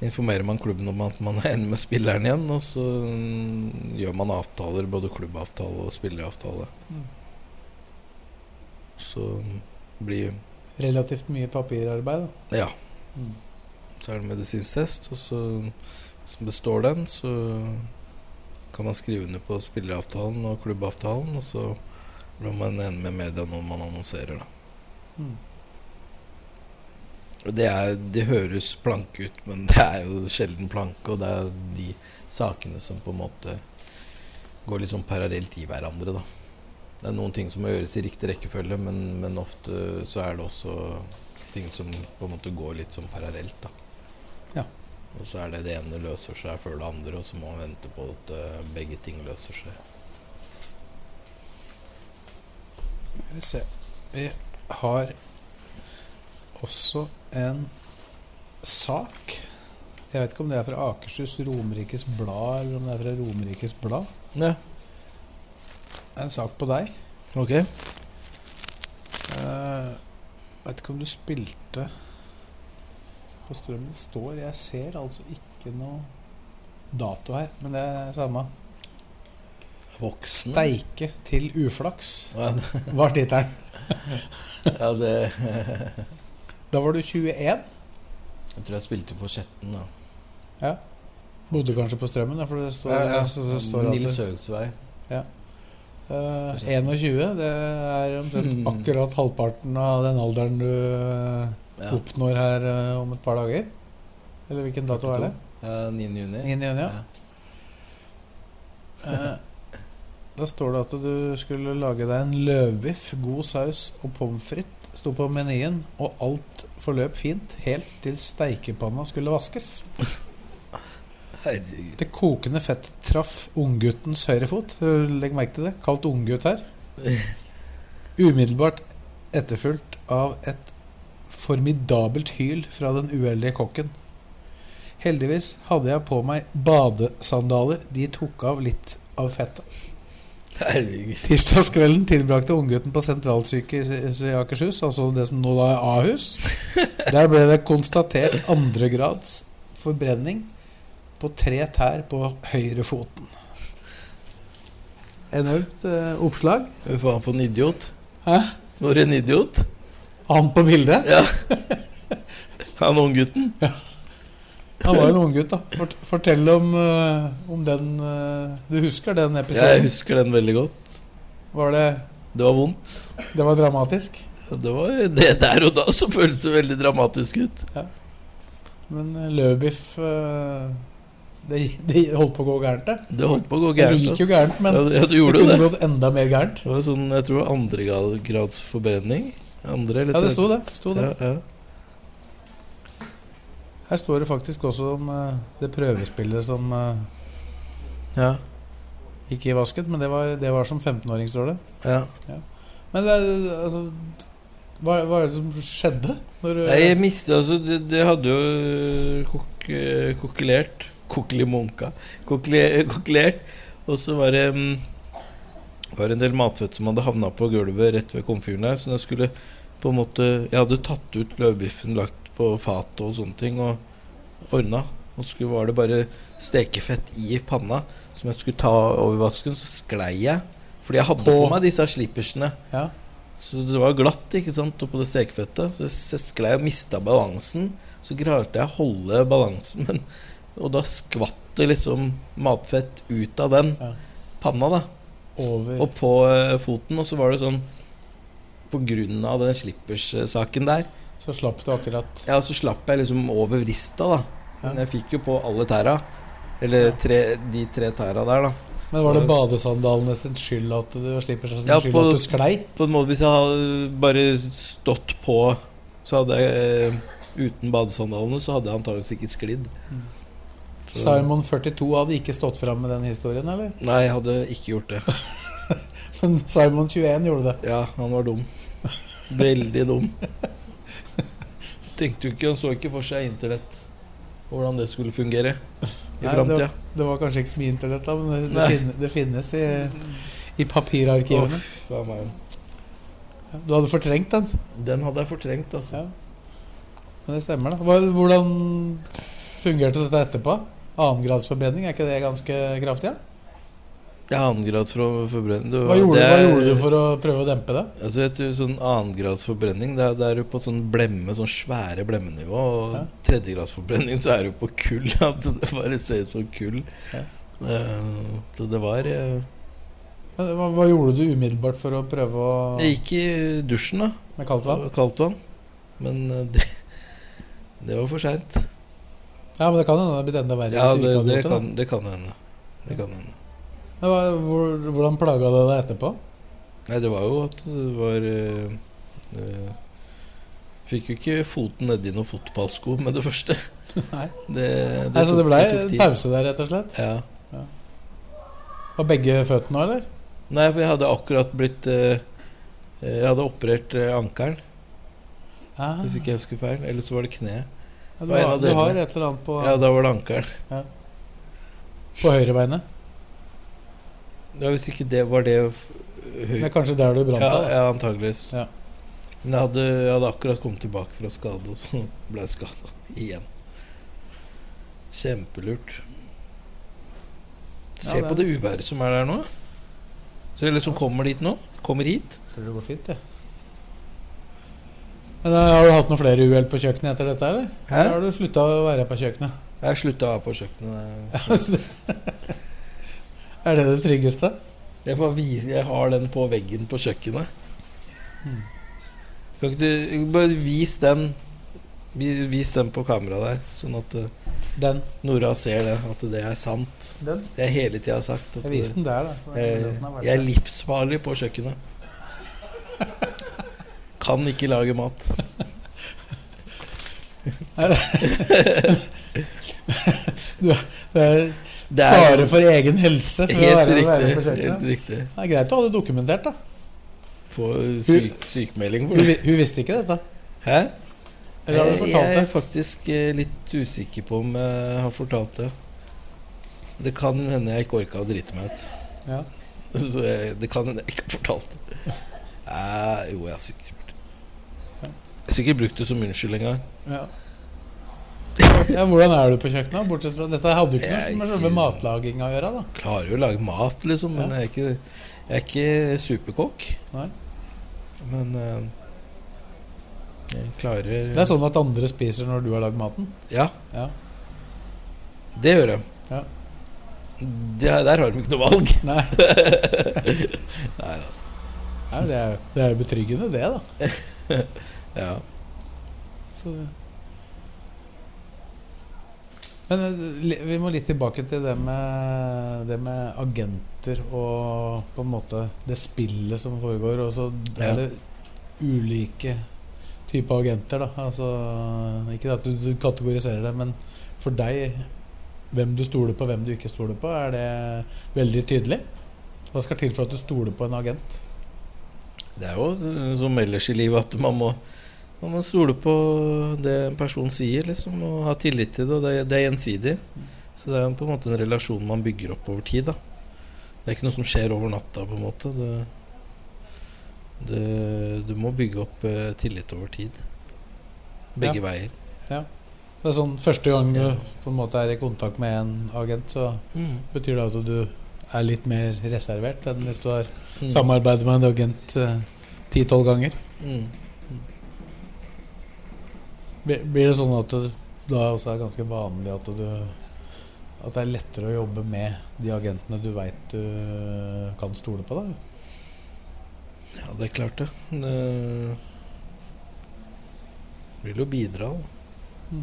informerer man klubben om at man er enig med spilleren igjen. Og så um, gjør man avtaler, både klubbavtale og spilleravtale. Mm. Så blir Relativt mye papirarbeid, da. Ja. Mm. Så er det medisinsk test, og så man består den, så kan man skrive under på spilleravtalen og klubbavtalen, og så blir man enig med media når man annonserer, da. Mm. Det, er, det høres planke ut, men det er jo sjelden planke, og det er de sakene som på en måte går litt sånn parallelt i hverandre, da. Det er noen ting som må gjøres i riktig rekkefølge, men, men ofte så er det også ting som på en måte går litt sånn parallelt, da. Ja. Og så er det det ene løser seg før det andre, og så må man vente på at eh, begge ting løser seg. Skal vi se Vi har også en sak. Jeg vet ikke om det er fra Akershus Romerikes Blad, eller om det er fra Romerikes Blad. Ja, En sak på deg. ok. Uh, vet ikke om du spilte på Strømmen. Står Jeg ser altså ikke noe dato her, men det er samme. Voksen. Steike til uflaks var tittelen. ja, det Da var du 21. Jeg tror jeg spilte for Skjetten, da. Ja. Bodde kanskje på Strømmen, da, for det står, Ja, ja. Altså, det står Nils Høgsvei. Høgsvei. Eh, 21, det er omtrent Mm. akkurat halvparten av den alderen du eh, Ja. oppnår her uh, om et par dager. Eller hvilken dato er det? Uh, 9. juni. 9. juni, ja. uh, da står det at du skulle lage deg en løvbiff, god saus og pommes frites sto på menyen, og alt forløp fint helt til steikepanna skulle vaskes. Herregud. Det kokende fett traff ungguttens høyre fot. Legg merke til det. Kalt unggutt her. Umiddelbart etterfulgt av et formidabelt hyl fra den uheldige kokken. Heldigvis hadde jeg på meg badesandaler. De tok av litt av fettet. Herregud. Tirsdagskvelden tilbrakte unggutten på sentralsykehuset i Akershus, altså det som nå da er Ahus. Der ble det konstatert andregrads forbrenning på tre tær på høyrefoten. Enormt eh, oppslag. Var faen for en idiot? Hæ? For en idiot? Han på bildet? Ja. Han unggutten? Han var jo en unggutt, da. Fortell om, eh, om den eh, Du husker den episoden? Jeg husker den veldig godt. Var det, Det var vondt. det var dramatisk? Det var det der og da som føltes det veldig dramatisk ut. Ja. Men eh, løvbiff det, det holdt på å gå gærent, det. Det holdt på å gå Det gikk jo gærent, men ja, det- det kunne gått enda mer gærent. Det var sånn, jeg tror det var andregrads forbrenning. Andre, Ja, det sto det. Sto det. Ja, ja. Her står det faktisk også om eh, det prøvespillet som eh, ja, gikk i vasken, men det var, det var som 15-åring, står det. ja. Men det, altså hva, hva er det som skjedde? Når Nei, jeg mistet altså Det, det hadde jo kok, eh, kokkelert Kokkelimonka. Kokle- Kokkelert. Og så var det mm, var det en del matfett som hadde havna på gulvet rett ved komfyren der. Så jeg skulle på en måte Jeg hadde tatt ut løvbiffen, lagt på fatet og sånne ting, og ordna. Og så var det bare stekefett i panna som jeg skulle ta over vasken. Så sklei jeg. Fordi jeg hadde på, På- meg disse slippersene. Ja. Så det var glatt ikke sant, oppå det stekefettet. Så jeg sklei og mista balansen. Så klarte jeg å holde balansen, men, og da skvatt det liksom matfett ut av den Ja. panna, da. Over Og på eh, foten. Og så var det sånn På grunn av den slippers-saken der, Så slapp du akkurat ja, så slapp jeg liksom over vrista, da. Ja. Men jeg fikk jo på alle tæra. Eller tre, de tre tæra der, da. Men var det badesandalene sin skyld at du slipper seg sin Ja, skyld på- at du sklei? På en måte Hvis jeg hadde bare stått på, så hadde jeg eh, uten badesandalene, så hadde jeg antakeligvis ikke sklidd. Simon 42 hadde ikke stått fram med den historien, eller? Nei, jeg hadde ikke gjort det. Men Simon 21 gjorde det. Ja, han var dum. Veldig dum. Tenkte jo ikke, Han så ikke for seg internett. og Hvordan det skulle fungere i framtida. det, det var kanskje ikke så mye internett, da, men det, det, finnes, det finnes i, i papirarkivene. Oh? Du hadde fortrengt den. Den hadde jeg fortrengt, altså. Ja. Men det stemmer, da. Hvordan fungerte dette etterpå? Annengradsforbrenning, er ikke det ganske kraftig? Ja? Ja, annengradsforbrenning forbrenning Hva, gjorde, hva gjorde du for å prøve å dempe det? Altså jeg tror sånn Annengradsforbrenning forbrenning Det er, jo på sånn blemme Sånn svære blemmenivå. Og Ja. tredjegradsforbrenning så er jo på kull. At det bare ser ut som kull. Ja. Eh, så det var eh, Hva, hva gjorde du umiddelbart for å prøve å Jeg gikk i dusjen, da. med kaldt vann? Kaldt vann. Men eh, det, det var for seint. Ja, men det kan hende det har blitt enda verre Ja, det, det, kan, det kan hende. Det kan hende. hvor, hvordan plaga det deg etterpå? Nei, det var jo at det var øh, Fikk jo ikke foten nedi noen fotballsko med det første. Nei. Det, det, Nei, så det blei ble pause der, rett og slett? Ja. Var begge føttene eller? Nei, for jeg hadde akkurat blitt eh, Jeg hadde operert ankelen, Ah. hvis ikke jeg husker feil. Eller så var det kneet. Ja, du, har, du har et eller annet på, Ja, da var det ankelen. på høyrebeinet. Ja, hvis ikke det var det. Det er kanskje der du brant Ja, ja antageligvis. Ja. Men jeg hadde, jeg hadde akkurat kommet tilbake fra skade, og så ble jeg skada igjen. Kjempelurt. Se Ja, på det uværet som er der nå. Så Eller som kommer dit nå. Kommer hit. Tror det går fint, det. Men eh, Har du hatt noen flere uhell på kjøkkenet etter dette, eller? Hæ? Eller har du slutta å være på kjøkkenet? Jeg slutta å være på kjøkkenet. er det det tryggeste? Jeg, får vise, jeg har den på veggen på kjøkkenet. Kan ikke du bare vis den Vis den på kamera der, sånn at eh, Den. Nora ser det, at det er sant. den. Det jeg hele tida sagt. Jeg viste den der, da. er jeg, jeg er livsfarlig på kjøkkenet. Kan ikke lage mat. Det er fare for egen helse for å helt være, riktig. Helt riktig. Det er greit å ha det dokumentert, da. På syk, sykemelding Hun, hun visste ikke dette. Hæ? Eller hadde Jeg er faktisk eh, litt usikker på om jeg har fortalt det. Det kan hende jeg ikke orka å drite meg ut. Ja. Så jeg, det kan hende jeg ikke har fortalt det. Eh, jo, jeg er sikkert gjort det. Jeg har sikkert brukt det som unnskyldning en gang. Ja. ja, Hvordan er du på kjøkkenet? Bortsett fra Dette hadde jo ikke noe med selve matlaginga å gjøre, da. Klarer jo å lage mat, liksom, men jeg, er ikke, jeg er ikke superkokk. Nei. Men uh, jeg klarer Det er sånn at andre spiser når du har lagd maten. Ja, Ja. det gjør jeg. Ja. Det, der har de ikke noe valg. Nei, Nei da. Nei det, er, det er jo betryggende, det, da. Ja. Så det. Men eh, vi må litt tilbake til det med, det med agenter og på en måte det spillet som foregår. Og så er Ja. det ulike typer agenter, da. Altså, ikke at du, du kategoriserer det, men for deg hvem du stoler på, hvem du ikke stoler på, er det veldig tydelig? Hva skal til for at du stoler på en agent? Det er jo eh, som ellers i livet at man må, man må stole på det en person sier, liksom, og ha tillit til det. Og det, er- det er gjensidig. Så det er på en måte en relasjon man bygger opp over tid. da Det er ikke noe som skjer over natta, på en måte. Det, det, du må bygge opp eh, tillit over tid. Begge Ja. veier. Det er sånn Første gang du på en måte er i kontakt med en agent, så Mm. betyr det at du er litt mer reservert enn hvis du har Mm. samarbeidet med en agent ti-tolv ganger. Mm. Blir det sånn at det da også er ganske vanlig at du At det er lettere å jobbe med de agentene du veit du kan stole på? da? Ja, det er klart det. Det vil jo bidra. da.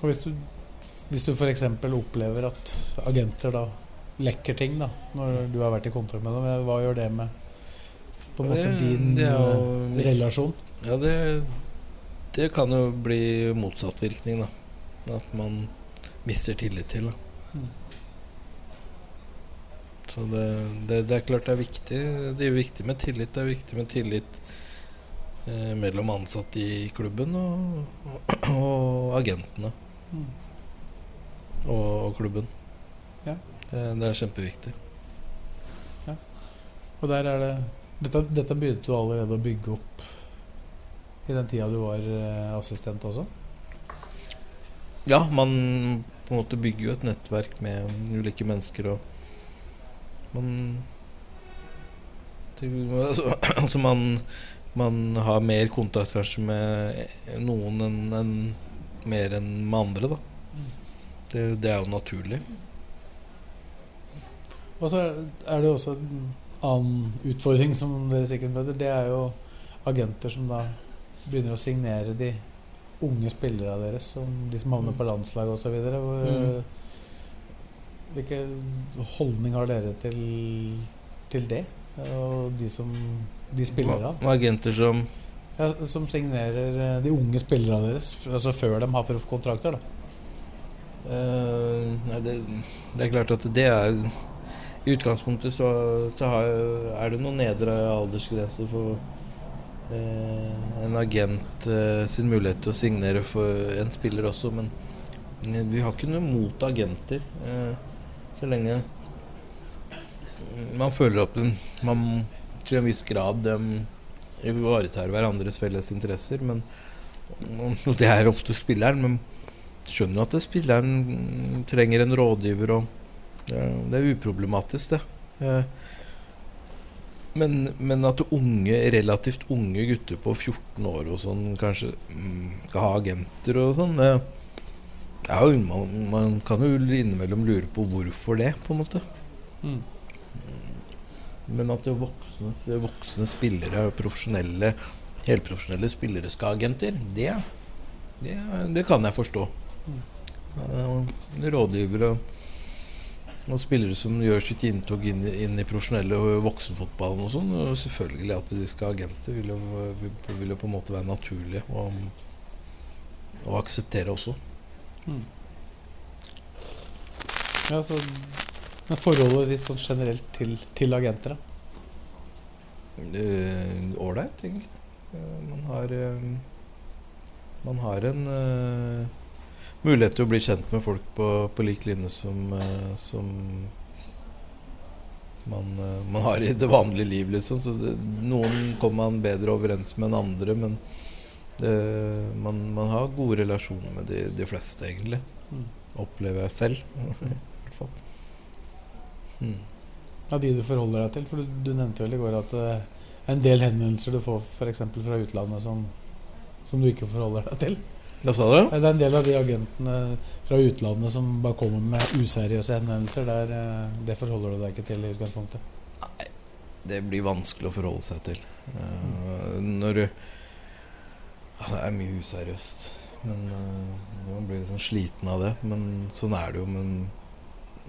Og hvis du, hvis du f.eks. opplever at agenter da lekker ting da når du har vært i kontakt med dem, hva gjør det med på en måte Det- din det jo eh, relasjon? Ja, det, det kan jo bli motsatt virkning, da. At man mister tillit til. Da. Mm. Så det, det, er klart det er viktig. Det er viktig med tillit. Det er viktig med tillit eh, mellom ansatte i klubben og, og agentene. Mm. Og, og klubben. Ja. Det, det er kjempeviktig. Og der er det dette, dette begynte du allerede å bygge opp i den tida du var eh, assistent også? Ja, man på en måte bygger jo et nettverk med ulike mennesker og man altså, altså man, man har mer kontakt kanskje med noen enn enn mer enn med andre, da. Det, det er jo naturlig. Og så er det også en annen utfordring som dere sikkert møter. Det er jo agenter som da begynner å signere de unge spillerne deres, som de som havner på landslaget osv. Mm. Hvilken holdning har dere til, til det? Og de som de spiller av? agenter som Ja, som signerer eh, de unge spillerne deres, altså før de har proffkontrakter. da. uh, nei, det, det er klart at det er I utgangspunktet så, så har, er det noen nedre aldersgrenser for eh, en agent eh, sin mulighet til å signere for en spiller også, men vi har ikke noe mot agenter. eh, så lenge man føler at den- man til en viss grad ivaretar hverandres felles interesser. Men det er opp til spilleren. Men skjønner at spilleren trenger en rådgiver, og det er, det er uproblematisk, det. Eh, Men, men at unge, relativt unge gutter på 14 år og sånn kanskje mm, skal ha agenter og sånn jo, man, man kan jo innimellom lure på hvorfor det, på en måte. Mm. Men at voksne, voksne spillere, profesjonelle, helprofesjonelle spillere skal ha agenter, det, det, det kan jeg forstå. Mm. rådgivere og spillere som gjør sitt inntog inn, inn i profesjonelle og voksenfotballen og sånn. Og selvfølgelig at de skal ha agenter, vil jo, vil, jo på en måte være naturlig å, å akseptere også. Ja, så Men forholdet ditt sånn generelt til, til agenter, da? Eh, Ålreit, egentlig. Eh, Man har eh, Man har en eh, mulighet til å bli kjent med folk på, på lik linje som, eh, som man, eh, man har i det vanlige liv, liksom. Så det, noen kommer man bedre overens med enn andre, men det, man, man har gode relasjoner med de, de fleste, egentlig. Mm. Opplever jeg selv, i hvert fall. Mm. Av de du forholder deg til? For du, du nevnte vel i går at er en del henvendelser du får f.eks. fra utlandet som, som du ikke forholder deg til. Hva sa du? Det er en del av de agentene fra utlandet som bare kommer med useriøse henvendelser. Der, eh, det forholder du deg ikke til i utgangspunktet. Nei, det blir vanskelig å forholde seg til. Eh, når du Det er mye useriøst. Men uh, Man blir liksom sliten av det. Men sånn er det jo. Men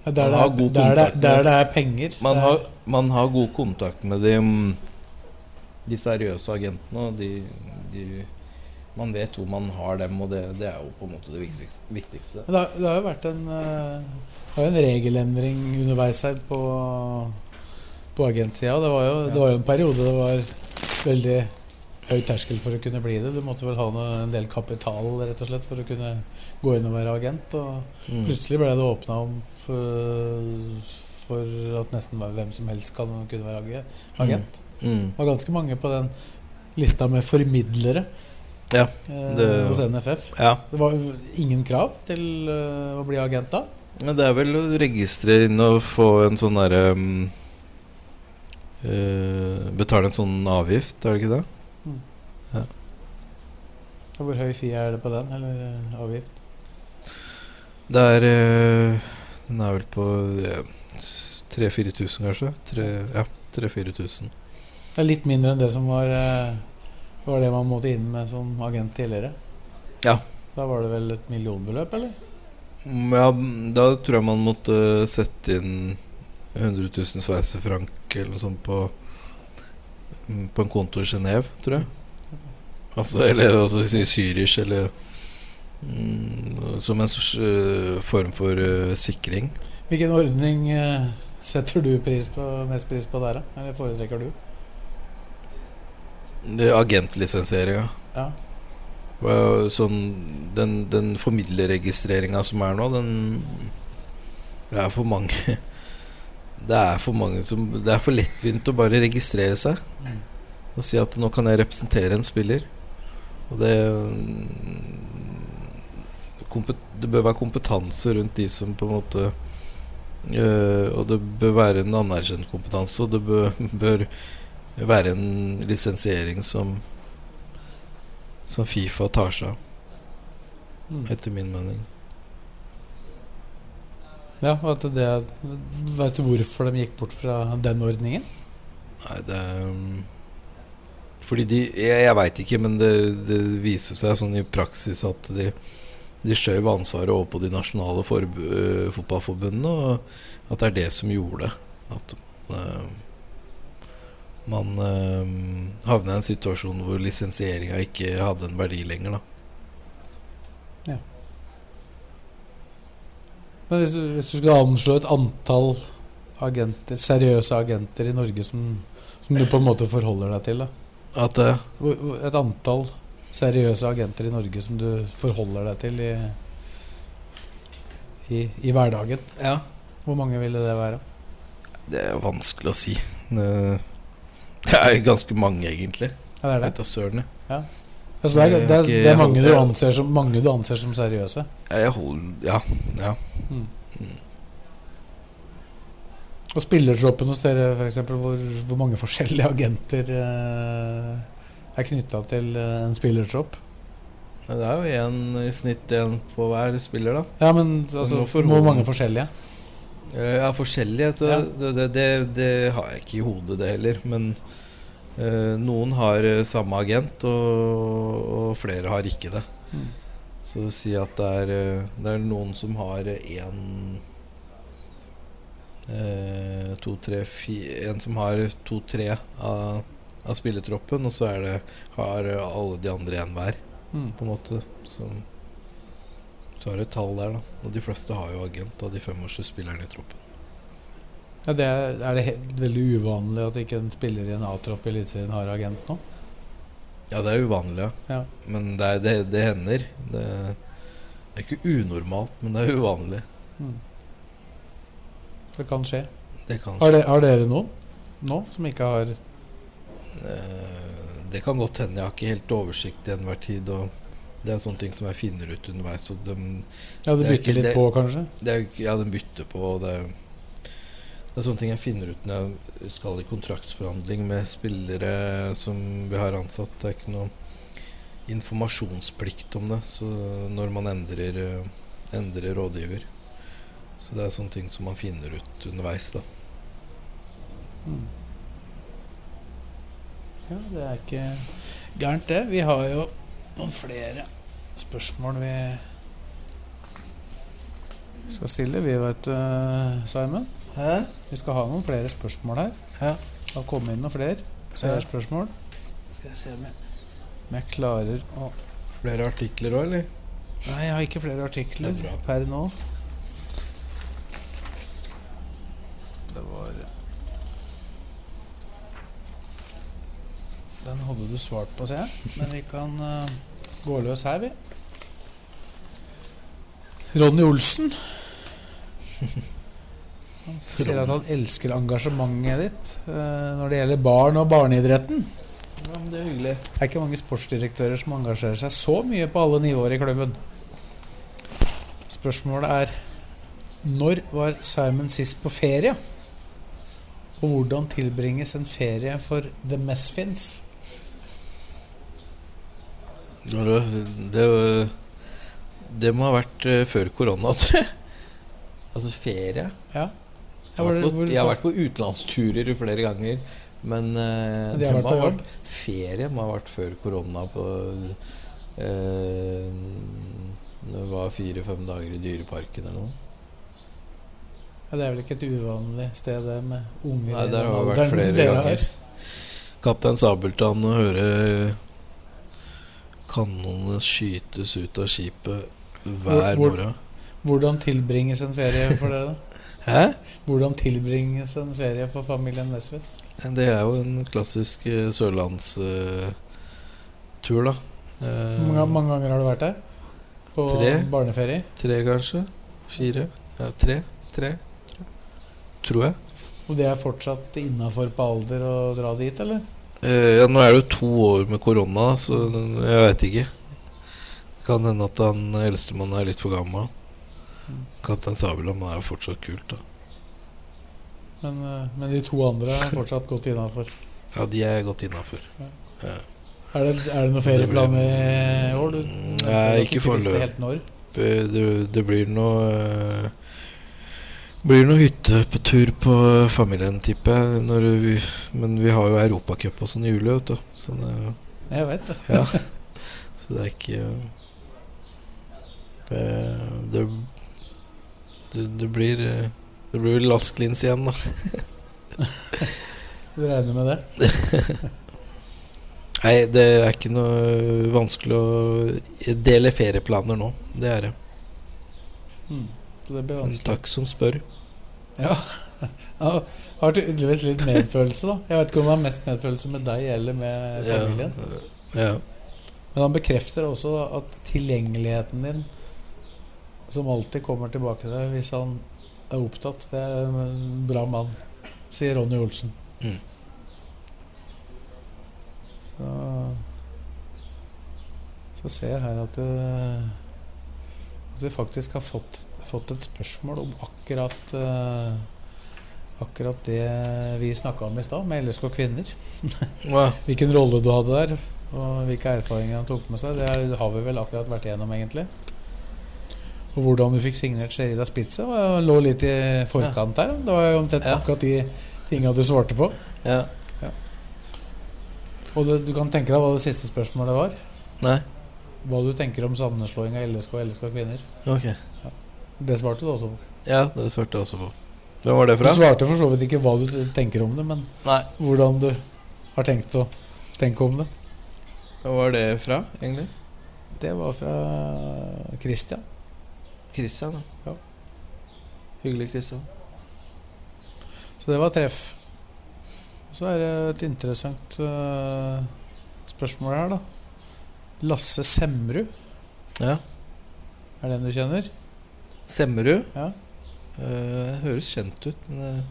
Der, Man har det, god er, der, det, der det er penger. man har, man har god kontakt med de, de seriøse agentene. Og de, de, man vet hvor man har dem, og det, det er jo på en måte det viktigste. Det, har- det har jo vært en, eh, en regelendring underveis her på, på agentsida. Det, var jo- det var jo en periode det var veldig høy terskel for å kunne bli det. Du måtte vel ha noe, en del kapital rett og slett for å kunne gå inn og være agent. Og Mm. plutselig ble det åpna om for, for at nesten hvem som helst kan kunne være agent. agent. Mm. Det var ganske mange på den lista med formidlere Ja, eh, det- hos NFF. ja. Det var ingen krav til eh, å bli agent da. Men det er vel å registrere inn og få en sånn derre um, eh, Betale en sånn avgift, er det ikke det? Og Hvor høy fie er det på den, eller eh, avgift? Det er eh, Den er vel på ja, 3000-4000, kanskje? Tre, ja, 3000-4000. Det er litt mindre enn det som var, eh, var det man måtte inn med som agent tidligere. Ja. Da var det vel et millionbeløp, eller? Mm, Ja, da tror jeg man måtte sette inn 100 000 sveitserfranc eller noe sånt på mm, På en konto i Genéve, tror jeg. Altså, eller altså i syrisk, eller Mm, som en slags, øh, form for uh, sikring. Hvilken ordning uh, setter du pris på, mest pris på der, da? Eller foretrekker du? Er Agentlisensieringa. Ja. Sånn, den, den formidlerregistreringa som er nå, den Det er for mange Det er for mange som Det er for lettvint å bare registrere seg Mm. og si at nå kan jeg representere en spiller. Og det Det bør være kompetanse rundt de som på en måte øh, Og det bør være en anerkjent kompetanse, og det bør, bør være en lisensiering som som Fifa tar seg av, Mm. etter min mening. Ja, og at det Vet du hvorfor de gikk bort fra den ordningen? Nei, det um, Fordi de Jeg, jeg veit ikke, men det, det viser seg sånn i praksis at de de skjøv ansvaret over på de nasjonale øh, fotballforbundene, og at det er det som gjorde at øh, man øh, havna i en situasjon hvor lisensieringa ikke hadde en verdi lenger. Da. Ja. Men hvis du, hvis du skulle anslå et antall agenter, seriøse agenter i Norge som, som du på en måte forholder deg til, da? At det? Hvor- Et antall seriøse agenter i Norge som du forholder deg til i, i, i hverdagen. Ja. Hvor mange ville det være? Det er vanskelig å si. Det, det er ganske mange, egentlig. Ja, det er det. Søren. ja. Altså, det, er, det, er, det er mange du anser som, mange du anser som seriøse. Jeg holder Ja. ja. Og spillertroppen hos dere, f.eks., hvor, hvor mange forskjellige agenter eh, er knytta til eh, en spillertropp? Det er jo en, i snitt én på hver spiller, da. Ja, men altså, hvor mange forskjellige? Eh, Ja, forskjellighet Ja. det, det, det, det har jeg ikke i hodet, det heller. Men eh, noen har eh, samme agent, og, og flere har ikke det. Mm. Så si at det er, eh, det er noen som har én eh, To, tre, fire En som har to-tre av, av spillertroppen, og så er det, har alle de andre én hver, Mm. på en måte. Så, så har du et tall der, da. Og de fleste har jo agent av de femårste spillerne i troppen. Ja, det er, er det veldig uvanlig at ikke en spiller i en A-tropp i Eliteserien har agent nå? Ja, det er uvanlig, ja. Ja. Men det, er, det, det hender. Det, det er ikke unormalt, men det er uvanlig. Mm. Det kan skje. Det kan Har, de, har dere noen nå som ikke har Eh, Det kan godt hende. Jeg har ikke helt oversikt til enhver tid. Og det er sånne ting som jeg finner ut underveis. De, Ja, er bytter ikke litt det- på, kanskje? det er, ja, de bytter på. Det, er- det er sånne ting jeg finner ut når jeg skal i kontraktsforhandling med spillere som vi har ansatt. Det er ikke noe informasjonsplikt om det så når man endrer, eh, endrer rådgiver. Så det er sånne ting som man finner ut underveis. da Mm. Ja, det er ikke gærent, det. Vi har jo noen flere spørsmål vi skal stille, vi, vet du, Simon. Hæ? Vi skal ha noen flere spørsmål her. Hæ? Det har kommet inn noen flere seerspørsmål. Skal jeg se om jeg, om jeg klarer å Flere artikler òg, eller? Nei, jeg har ikke flere artikler er per nå. Det var Den hadde du svart på, ser jeg. Men vi kan uh, gå løs her, vi. Ronny Olsen. Han sier at han elsker engasjementet ditt eh, når det gjelder barn og barneidretten. Ja, men det er hyggelig. Det er ikke mange sportsdirektører som engasjerer seg så mye på alle nivåer i klubben. Spørsmålet er Når var Simon sist på ferie? Og hvordan tilbringes en ferie for The Mesfins? Det, Det, det, det må ha vært eh, før korona, tror jeg. Altså ferie. Ja. Jeg har, vært på, jeg har vært på utenlandsturer flere ganger. Men uh, De det må ha vært ferie må ha vært før korona. På, uh, det var fire-fem dager i Dyreparken eller noe. Ja, det er vel ikke et uvanlig sted det med unger Nei, der har det vært flere ganger. Kaptein Sabeltann å høre kanonene skytes ut av skipet hver morgen. Hvordan tilbringes en ferie for dere, da? Hæ? Hvordan tilbringes en ferie for familien Nesvit? Det er jo en klassisk uh, sørlandstur, da. Eh, Hvor mange, mange ganger har du vært der? På Tre. barneferie? Tre, kanskje? Fire? Ja, tre. Tre. Tror jeg. Og det er fortsatt innafor på alder å dra dit, eller? Eh, ja, nå er det jo to år med korona, så jeg veit ikke. Det kan hende at han eldstemann er litt for gammel. Kaptein Sabeltann er jo fortsatt kult, da. Men, eh, men de to andre er fortsatt godt innafor. Ja, de er godt innafor. Er det, er det noen ferieplan i år? Du, Nei, ikke foreløpig. Det, det blir noe eh, blir noe hytte på tur på familien, tipper jeg. Men vi har jo Europacup og sånn i juli, vet du. Så det, Jeg vet det. ja. Så det er ikke Det, det, det, det blir eh, Det blir vel Lasklins igjen, da. Du regner med det? Nei, det er ikke noe vanskelig å dele ferieplaner nå. Det er det. Mm. Så det blir vanskelig. takk som spør. Ja. ja. Har tydeligvis litt medfølelse, da. Jeg vet ikke om han har mest medfølelse med deg eller med familien. Ja. Men han bekrefter også at tilgjengeligheten din, som alltid kommer tilbake til deg hvis han er opptatt, det er en bra mann, sier Ronny Olsen. Mm. Så, så ser jeg her at, det, at vi faktisk har fått, fått et spørsmål om akkurat eh, Akkurat det vi snakka om i stad, med LSK kvinner. Ja. Hvilken rolle du hadde der, og hvilke erfaringer han tok med seg. Det har vi vel akkurat vært igjennom, egentlig. Og hvordan du fikk signert Sherida Spitze, og lå litt i forkant der. Det var jo omtrent Ja. akkurat de tinga du svarte på. ja. Og det, du kan tenke deg hva det siste spørsmålet var? Nei. Hva du tenker om sammenslåing av LSK og LSK kvinner? Ok. Det svarte du også på. Ja, det svarte jeg også på. Hvem var det fra? Du svarte for så vidt ikke hva du tenker om det, men Nei. hvordan du har tenkt å tenke om det. Hvem var det fra, egentlig? Det var fra Christian. Christian, Ja. Hyggelig, Christian. Så det var treff. Så er det et interessant uh, spørsmål her, da. Lasse Semrud, Ja. er det en du kjenner? Semmerud? Ja. Uh, høres kjent ut, men eh,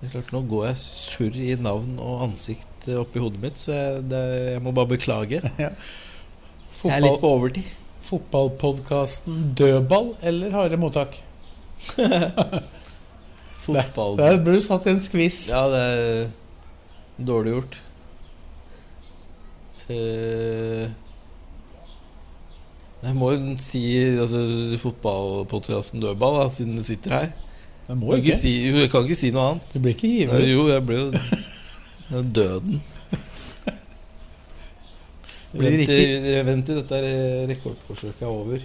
det er klart Nå går jeg surr i navn og ansikt oppi hodet mitt, så jeg, det, jeg må bare beklage. Jeg er litt på overtid. fotballpodkasten Dødball eller Harde mottak? Fotball Der ble du satt i en skviss. Ja, det er dårlig gjort. Eh, jeg må jo si altså, fotballpodkasten Dødball, da, siden du sitter her. Jeg, må Jeg ikke. si, jeg kan ikke si noe annet. Du blir ikke givet ut. Jo, jeg ble jo døden. Blir Vent ikke- vent til dette rekordforsøket er over.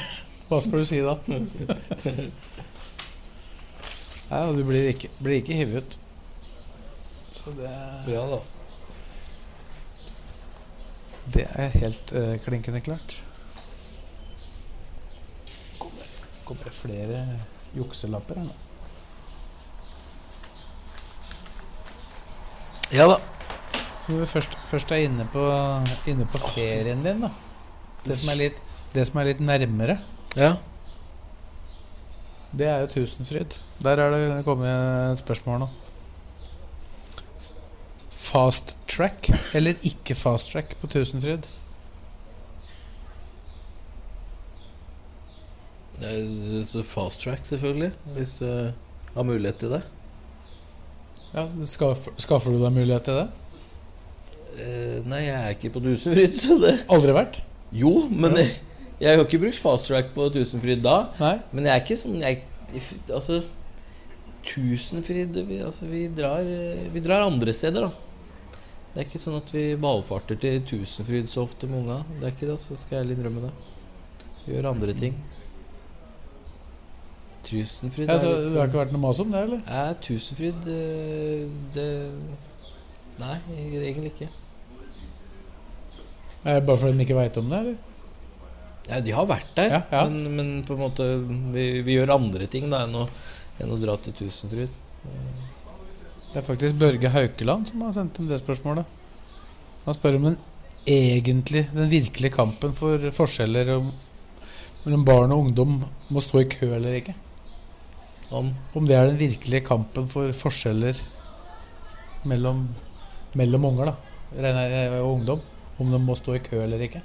Hva skal du si da? Ja, du blir ikke, blir ikke hivet ut. Så det, Ja da. det er helt uh, klinkende klart. Kommer, det flere jukselapper her nå? Ja da. Når vi først, først er inne på, inne på ferien din, da. Det som, er litt, det som er litt nærmere, Ja. det er jo Tusenfryd. Der er det kommet et spørsmål nå. Fast track eller ikke fast track på Tusenfryd? Det er så fast track, selvfølgelig. Hvis du har mulighet til det. Ja, skaffer, skaffer du deg mulighet til det? Eh, nei, jeg er ikke på Tusenfryd, så det Aldri vært? Jo, men Ja. jeg, jeg har ikke brukt fast track på Tusenfryd da. Nei? Men jeg er ikke sånn jeg, Altså Tusenfryd vi, altså, vi, drar, eh, vi drar andre steder, da. Det er ikke sånn at vi valfarter til Tusenfryd så ofte med unga. Det er ikke det, så skal jeg ærlig innrømme det. Vi gjør andre ting. Tusenfryd Ja, altså, det har ikke vært noe mas om det, eller? Ja, Tusenfryd eh, Det Nei, egentlig ikke. Er det bare fordi de ikke veit om det, eller? Ja, de har vært der, Ja, ja. Men, men på en måte vi, vi gjør andre ting da enn å, enn å dra til Tusenfryd. Det er faktisk Børge Haukeland som har sendt inn det spørsmålet. Han spør om den egentlig, den virkelige kampen for forskjeller om, mellom barn og ungdom må stå i kø eller ikke. Om Om det er den virkelige kampen for forskjeller mellom, mellom unger da, jeg, og ungdom. Om de må stå i kø eller ikke.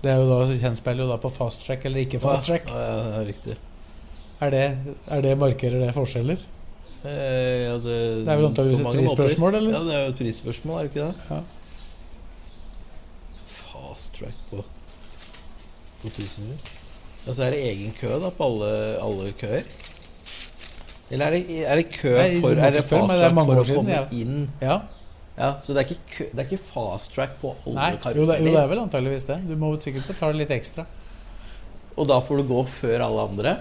Det er jo da, henspeiler jo da på fast track eller ikke fast track. Ja, ja, ja, riktig. Er det, er det markerer det forskjeller? Eh, ja, det, Det er vel antakeligvis et prisspørsmål, eller? Ja, det er jo et prisspørsmål, er det ikke det? Ja. Fast track på, på Ja, Altså er det egen kø da på alle, alle køer? Eller er det, er det kø Nei, for Er det fast meg, track for å komme ja. inn? Ja, Ja, Så det er kø, det er ikke fast track på alle Nei, jo det, jo det er vel antageligvis det. Du må sikkert betale litt ekstra. Og da får du gå før alle andre?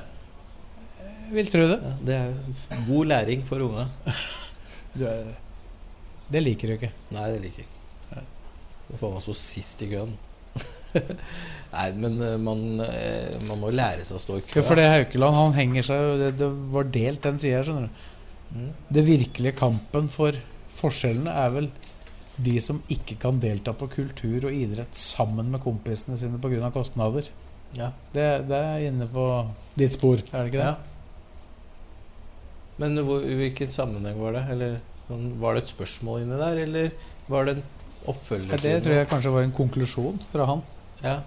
Jeg vil tro det. Ja, det er god læring for unge. Du det liker du ikke. Nei, det liker jeg ikke. Det får man så sist i køen. Nei, men eh, man, eh, man må lære seg å stå i kø. Ja, for det Haukeland han henger seg det, det var delt, den sida, skjønner du. Mm. Det virkelige kampen for forskjellene er vel de som ikke kan delta på kultur og idrett sammen med kompisene sine pga. kostnader. Ja. Det, det er inne på ditt spor, er det ikke det? Ja. Men hvor, i hvilken sammenheng var det? Eller sånn, Var det et spørsmål inni der, eller var det en oppfølger? Ja, det tror jeg kanskje var en konklusjon fra han. Ja.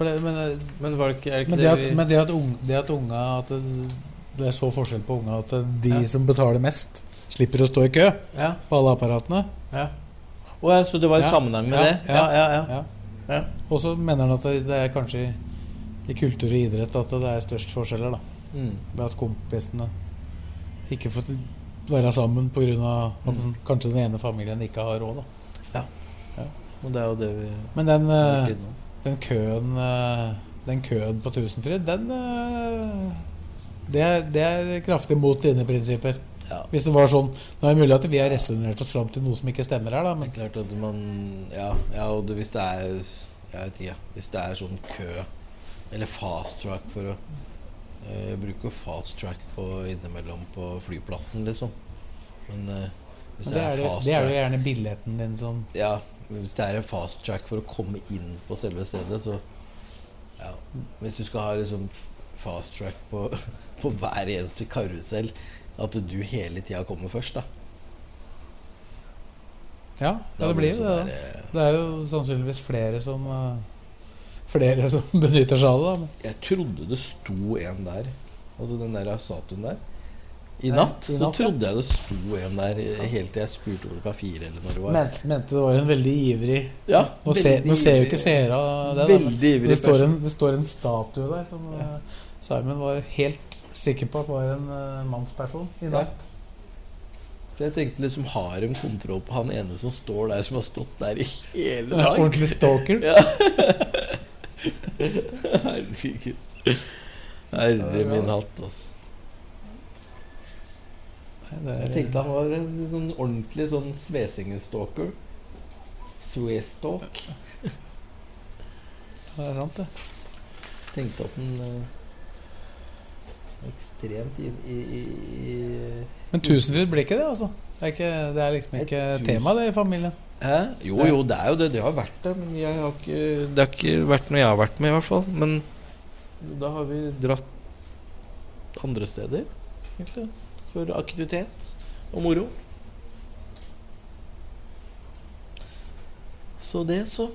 Det, men Men var det ikke, det ikke men det, at, vi men det at, unge, det at unga at det, er så forskjell på unga at de Ja. som betaler mest, slipper å stå i kø Ja. på alle apparatene. ja. Oh, ja, så det var i Ja, sammenheng med ja, det? Ja, ja, ja. Ja. Ja. Og så mener han at det, er kanskje i, i kultur og idrett at det er størst forskjeller. da Mm. Ved at kompisene ikke får være sammen pga. at den, kanskje den ene familien ikke har råd. da Og det er jo det vi Men den. Den køen eh, Den køen på Tusenfryd, den eh, det er, det er kraftig mot dine prinsipper. Ja. Hvis det var sånn Nå er det mulig at vi har resonnert oss fram til noe som ikke stemmer her, da, Det er klart at man Ja, ja og det, hvis det er Jeg vet ikke, hvis det er sånn kø eller fast track for å eh, Jeg bruker fast track på innimellom på flyplassen, liksom. Men eh, hvis det det, er, er det, fast det er jo gjerne billetten din som Ja, hvis det er en fast track for å komme inn på selve stedet, så Ja. Hvis du skal ha liksom fast track på, på hver eneste karusell, at du hele tida kommer først, da. Ja, ja det blir jo sånn det. der, eh, Det er jo sannsynligvis flere som eh, Flere som benytter seg av det. da, Jeg trodde det sto en der. Altså den der statuen der. I natt i så natt, ja. trodde jeg det sto en der helt til jeg spurte klokka fire eller når det var. Men, mente det var en veldig ivrig Ja, Nå, ser, nå ser jo ikke seere det, da, Veldig ivrig det står, en, det står en statue der som eh, Simon var helt sikker på at var en uh, mannsperson i Ja. natt. Så jeg tenkte liksom Har de kontroll på han ene som står der, som har stått der i hele dag? dag? ordentlig stalker. Ja. Herregud. Herre min hatt, altså. Er, Jeg tenkte han var en sånn ordentlig sånn Svesingestalker. Swestalk. Ja. det er sant, det. Tenkte at den eh, Ekstremt i, i, i, Men Tusenfryd blir ikke det, altså. Det er, ikke, det er liksom ikke tema, det, i familien. Hæ? Jo, jo, det er jo det. Det har vært det. Men har ikke, det har ikke vært noe jeg har vært med, i hvert fall. Men da har vi dratt andre steder, egentlig. For aktivitet og moro. Så det, så.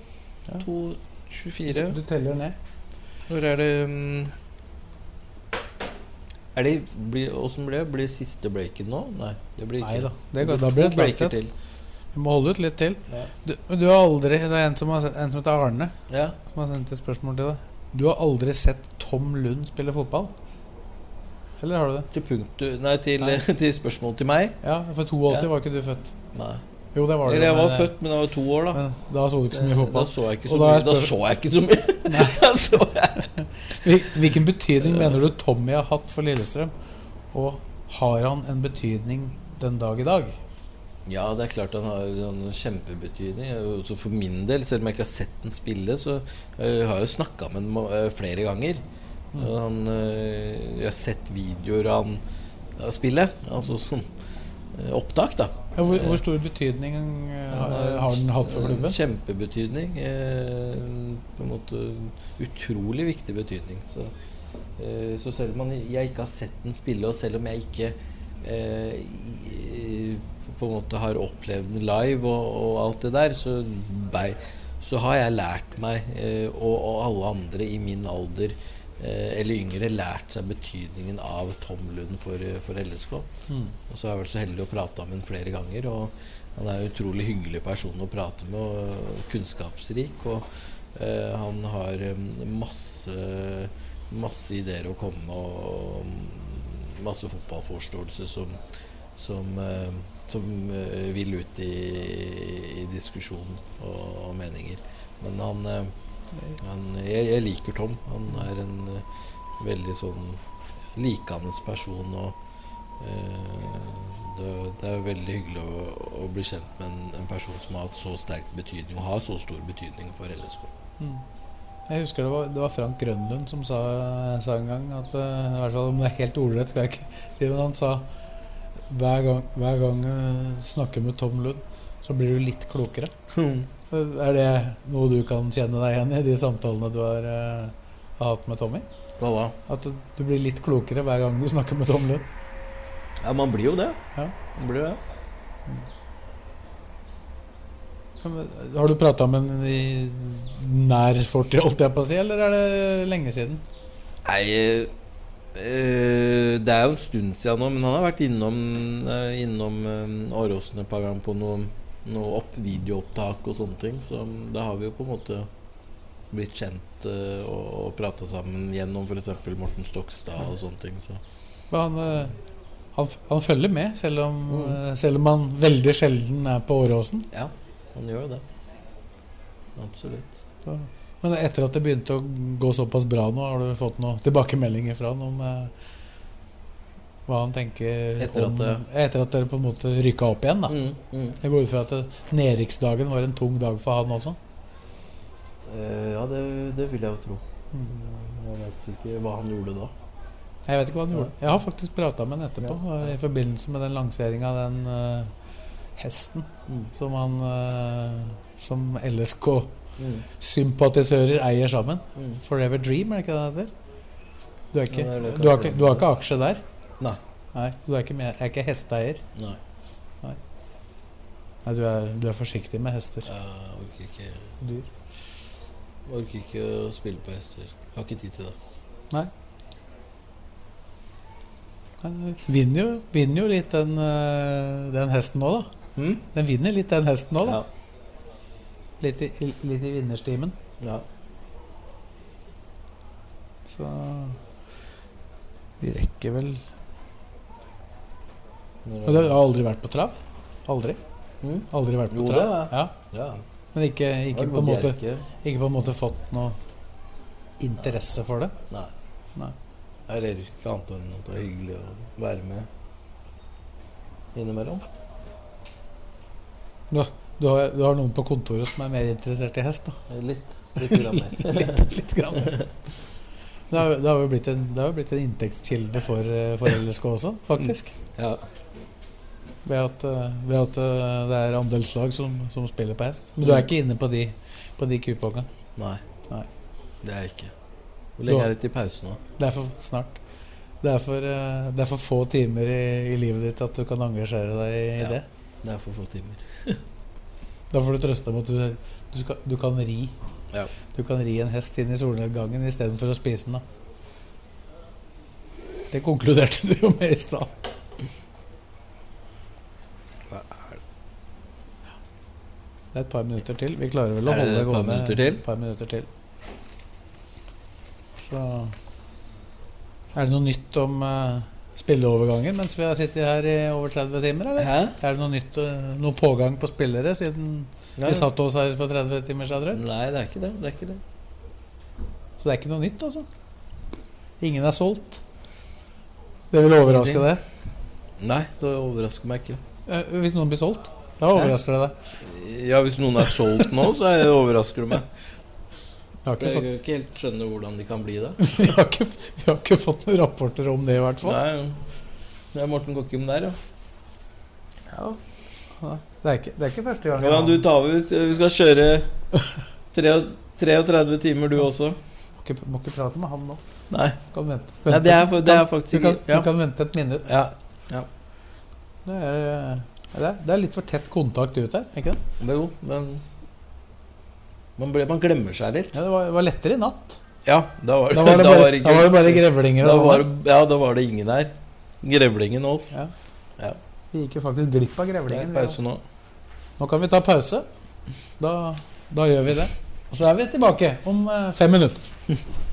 Ja. 2.24. Du teller ned. Når er det mm, Er det blir, Åssen blir det? Blir siste breaken nå? Nei. Det blir Nei ikke da. Det, går- da blir det et til. Vi må holde ut litt til. Ja. Du, du har aldri Det er en som, har, en som heter Arne, Ja. som har sendt et spørsmål til deg. Du har aldri sett Tom Lund spille fotball? Eller har du det? Til punktu Nei, til, Nei. til spørsmål til meg? Ja, for 82 Ja. var ikke du født. Nei. Jo, det var du. Eller jeg men, var født, men jeg var to år, da. Men da så du ikke så mye Da fotball. så jeg ikke så da mye. Da så jeg ikke så mye. Da så jeg. Hvilken betydning mener du Tommy har hatt for Lillestrøm? Og har han en betydning den dag i dag? Ja, det er klart han har en kjempebetydning. Også for min del, selv om jeg ikke har sett den spille, så eh, har jeg jo snakka med ham eh, flere ganger. Han, eh, jeg har sett videoer av han av spillet. Altså sånn eh, opptak, da. Ja, hvor, hvor stor betydning eh, har, den hatt for klubben? Kjempebetydning. På en måte utrolig viktig betydning. Så, så selv om jeg ikke har sett den spille, og selv om jeg ikke på en måte har opplevd den live og, og alt det der, så, så har jeg lært meg, og, og alle andre i min alder eller yngre, lært seg betydningen av Tom Lund for, eh, for LSK. Mm. Og så har jeg vært så heldig å prate med ham flere ganger. Og han er en utrolig hyggelig person å prate med, og kunnskapsrik. Og eh, han har eh, masse, masse ideer å komme med, og masse fotballforståelse som, som, eh, som eh, vil ut i, i diskusjon og, og meninger. Men han, eh, han jeg, jeg liker Tom. Han er en uh, veldig sånn likende person. og uh, det, det er veldig hyggelig å, å bli kjent med en, en person som har hatt så sterk betydning, og har så stor betydning for LSK. Mm. Jeg husker det var, det var Frank Grønlund som sa, sa en gang at eh, I hvert fall om det er helt ordrett, skal jeg ikke si det, men han sa hver gang, hver gang du snakker med Tom Lund, så blir du litt klokere. Er det noe du kan kjenne deg igjen i, de samtalene du har, uh, hatt med Tommy? Hva da? At du, du blir litt klokere hver gang du snakker med Tom Lund? Ja, man blir jo det. Ja. Man blir det. Har du prata med ham i nær fortid, holdt jeg på å si, eller er det lenge siden? Nei eh, Det er jo en stund siden nå, men han har vært innom, eh, innom Åråsen et par ganger på noe, noe opp, videoopptak og sånne ting. Så da har vi jo på en måte blitt kjent uh, og, og prata sammen gjennom f.eks. Morten Stokstad og sånne ting. Så. Han, eh, han, han følger med, selv om, mm. selv om han veldig sjelden er på Åråsen. Ja, han gjør det. Absolutt. Så- Men etter at det begynte å gå såpass bra nå, har du fått noen tilbakemeldinger fra han om eh, hva han tenker Etter at om det- Etter at dere på en måte rykka opp igjen, da. Mm, mm. Jeg går ut fra at nedrykksdagen var en tung dag for han også. Eh, ja, det, det vil jeg jo tro. Mm. Jeg vet ikke hva han gjorde da. Jeg vet ikke hva han gjorde. Jeg har faktisk prata med han etterpå, ja. i forbindelse med den lanseringa av den uh, hesten Mm. som han uh, Som LSK Mm. sympatisører eier sammen. Mm. Forever Dream, er det ikke det det heter? Du, er ikke, Ja, det er det du, har du har ikke aksje der? Nei. Nei, Du er ikke, med, er ikke hesteeier? Nei. Nei, du er, du er forsiktig med hester. Jeg orker ikke, Dyr. orker ikke å spille på hester. Jeg Har ikke tid til det. Nei. Den vinner jo, vinner jo litt den, eh, den hesten nå, da. Mm? Den vinner litt den hesten nå, da. Ja. Litt i, litt i vinnerstimen. ja. Så vi rekker vel Og du har aldri vært på trav? Aldri? Mm? Aldri vært på Jo, trav? det har. Ja. Ja. Men ikke, ikke, på måte, ikke på en måte fått noe interesse for det? Nei. Nei. Eller ikke annet enn at det er hyggelig å være med innimellom. Du, du, har, du har noen på kontoret som er mer interessert i hest, da. Litt. Litt grann mer. litt, litt grann. Det har, det har jo blitt en, det har blitt en inntektskilde for, eh, for LSK også, faktisk. Ja. Ved at, eh, ved at eh, det er andelslag som, som spiller på hest. Men du er ikke inne på de, på de kupongene? Nei. Nei. Det er jeg ikke. Hvor lenge Da- er det til pause nå? Det er for snart. Det er for, eh, det er for få timer i, i livet ditt at du kan engasjere deg i Ja. det. Det er for få timer. Da får du trøste deg med at du, du, skal, du kan ri Ja. Du kan ri en hest inn i solnedgangen istedenfor å spise den. da Det konkluderte du jo med i stad. Hva er det? Det er et par minutter til. Vi klarer vel å holde det gående et par minutter til. Så Er det noe nytt om uh, spilleoverganger mens vi har sittet her i over 30 timer, eller? Hæ? Er det noe nytt, uh, noe pågang på spillere siden Nei. vi satt oss her for 30 timer siden? Nei, det er ikke det. Det er ikke det. Så det er ikke noe nytt, altså? Ingen er solgt? Det vil overraske deg? Nei, det overrasker meg ikke. Eh, Hvis noen blir solgt, da overrasker det deg. Ja, hvis noen er solgt nå, så er- overrasker du meg. Jeg, har ikke Jeg fått, kan ikke helt skjønne hvordan de kan bli det. vi har ikke, vi har ikke fått noen rapporter om det, i hvert fall. Nei, det er Morten Gokkum der, ja. Ja. Det er ikke, det er ikke første gang. Ja, du tar over. Vi skal kjøre 33 timer, du også. må, ikke, må ikke prate med han nå. Nei, Kan vente. Nei det, er, det er faktisk du kan, ikke ja. du kan vente et minutt. ja, Det er, det er, det er litt for tett kontakt ut her, ikke det? det jo, men man, ble, man glemmer seg litt. Ja, det var, var lettere i natt. Ja, da var det, Da var det da bare, var det da var det bare grevlinger da og var, sånn. Ja, da var det ingen her. Grevlingen og oss. Ja. Ja. Vi gikk jo faktisk glipp av grevlingen. pause nå. Nå kan vi ta pause. Da, da gjør vi det. Og så er vi tilbake om eh, fem minutter.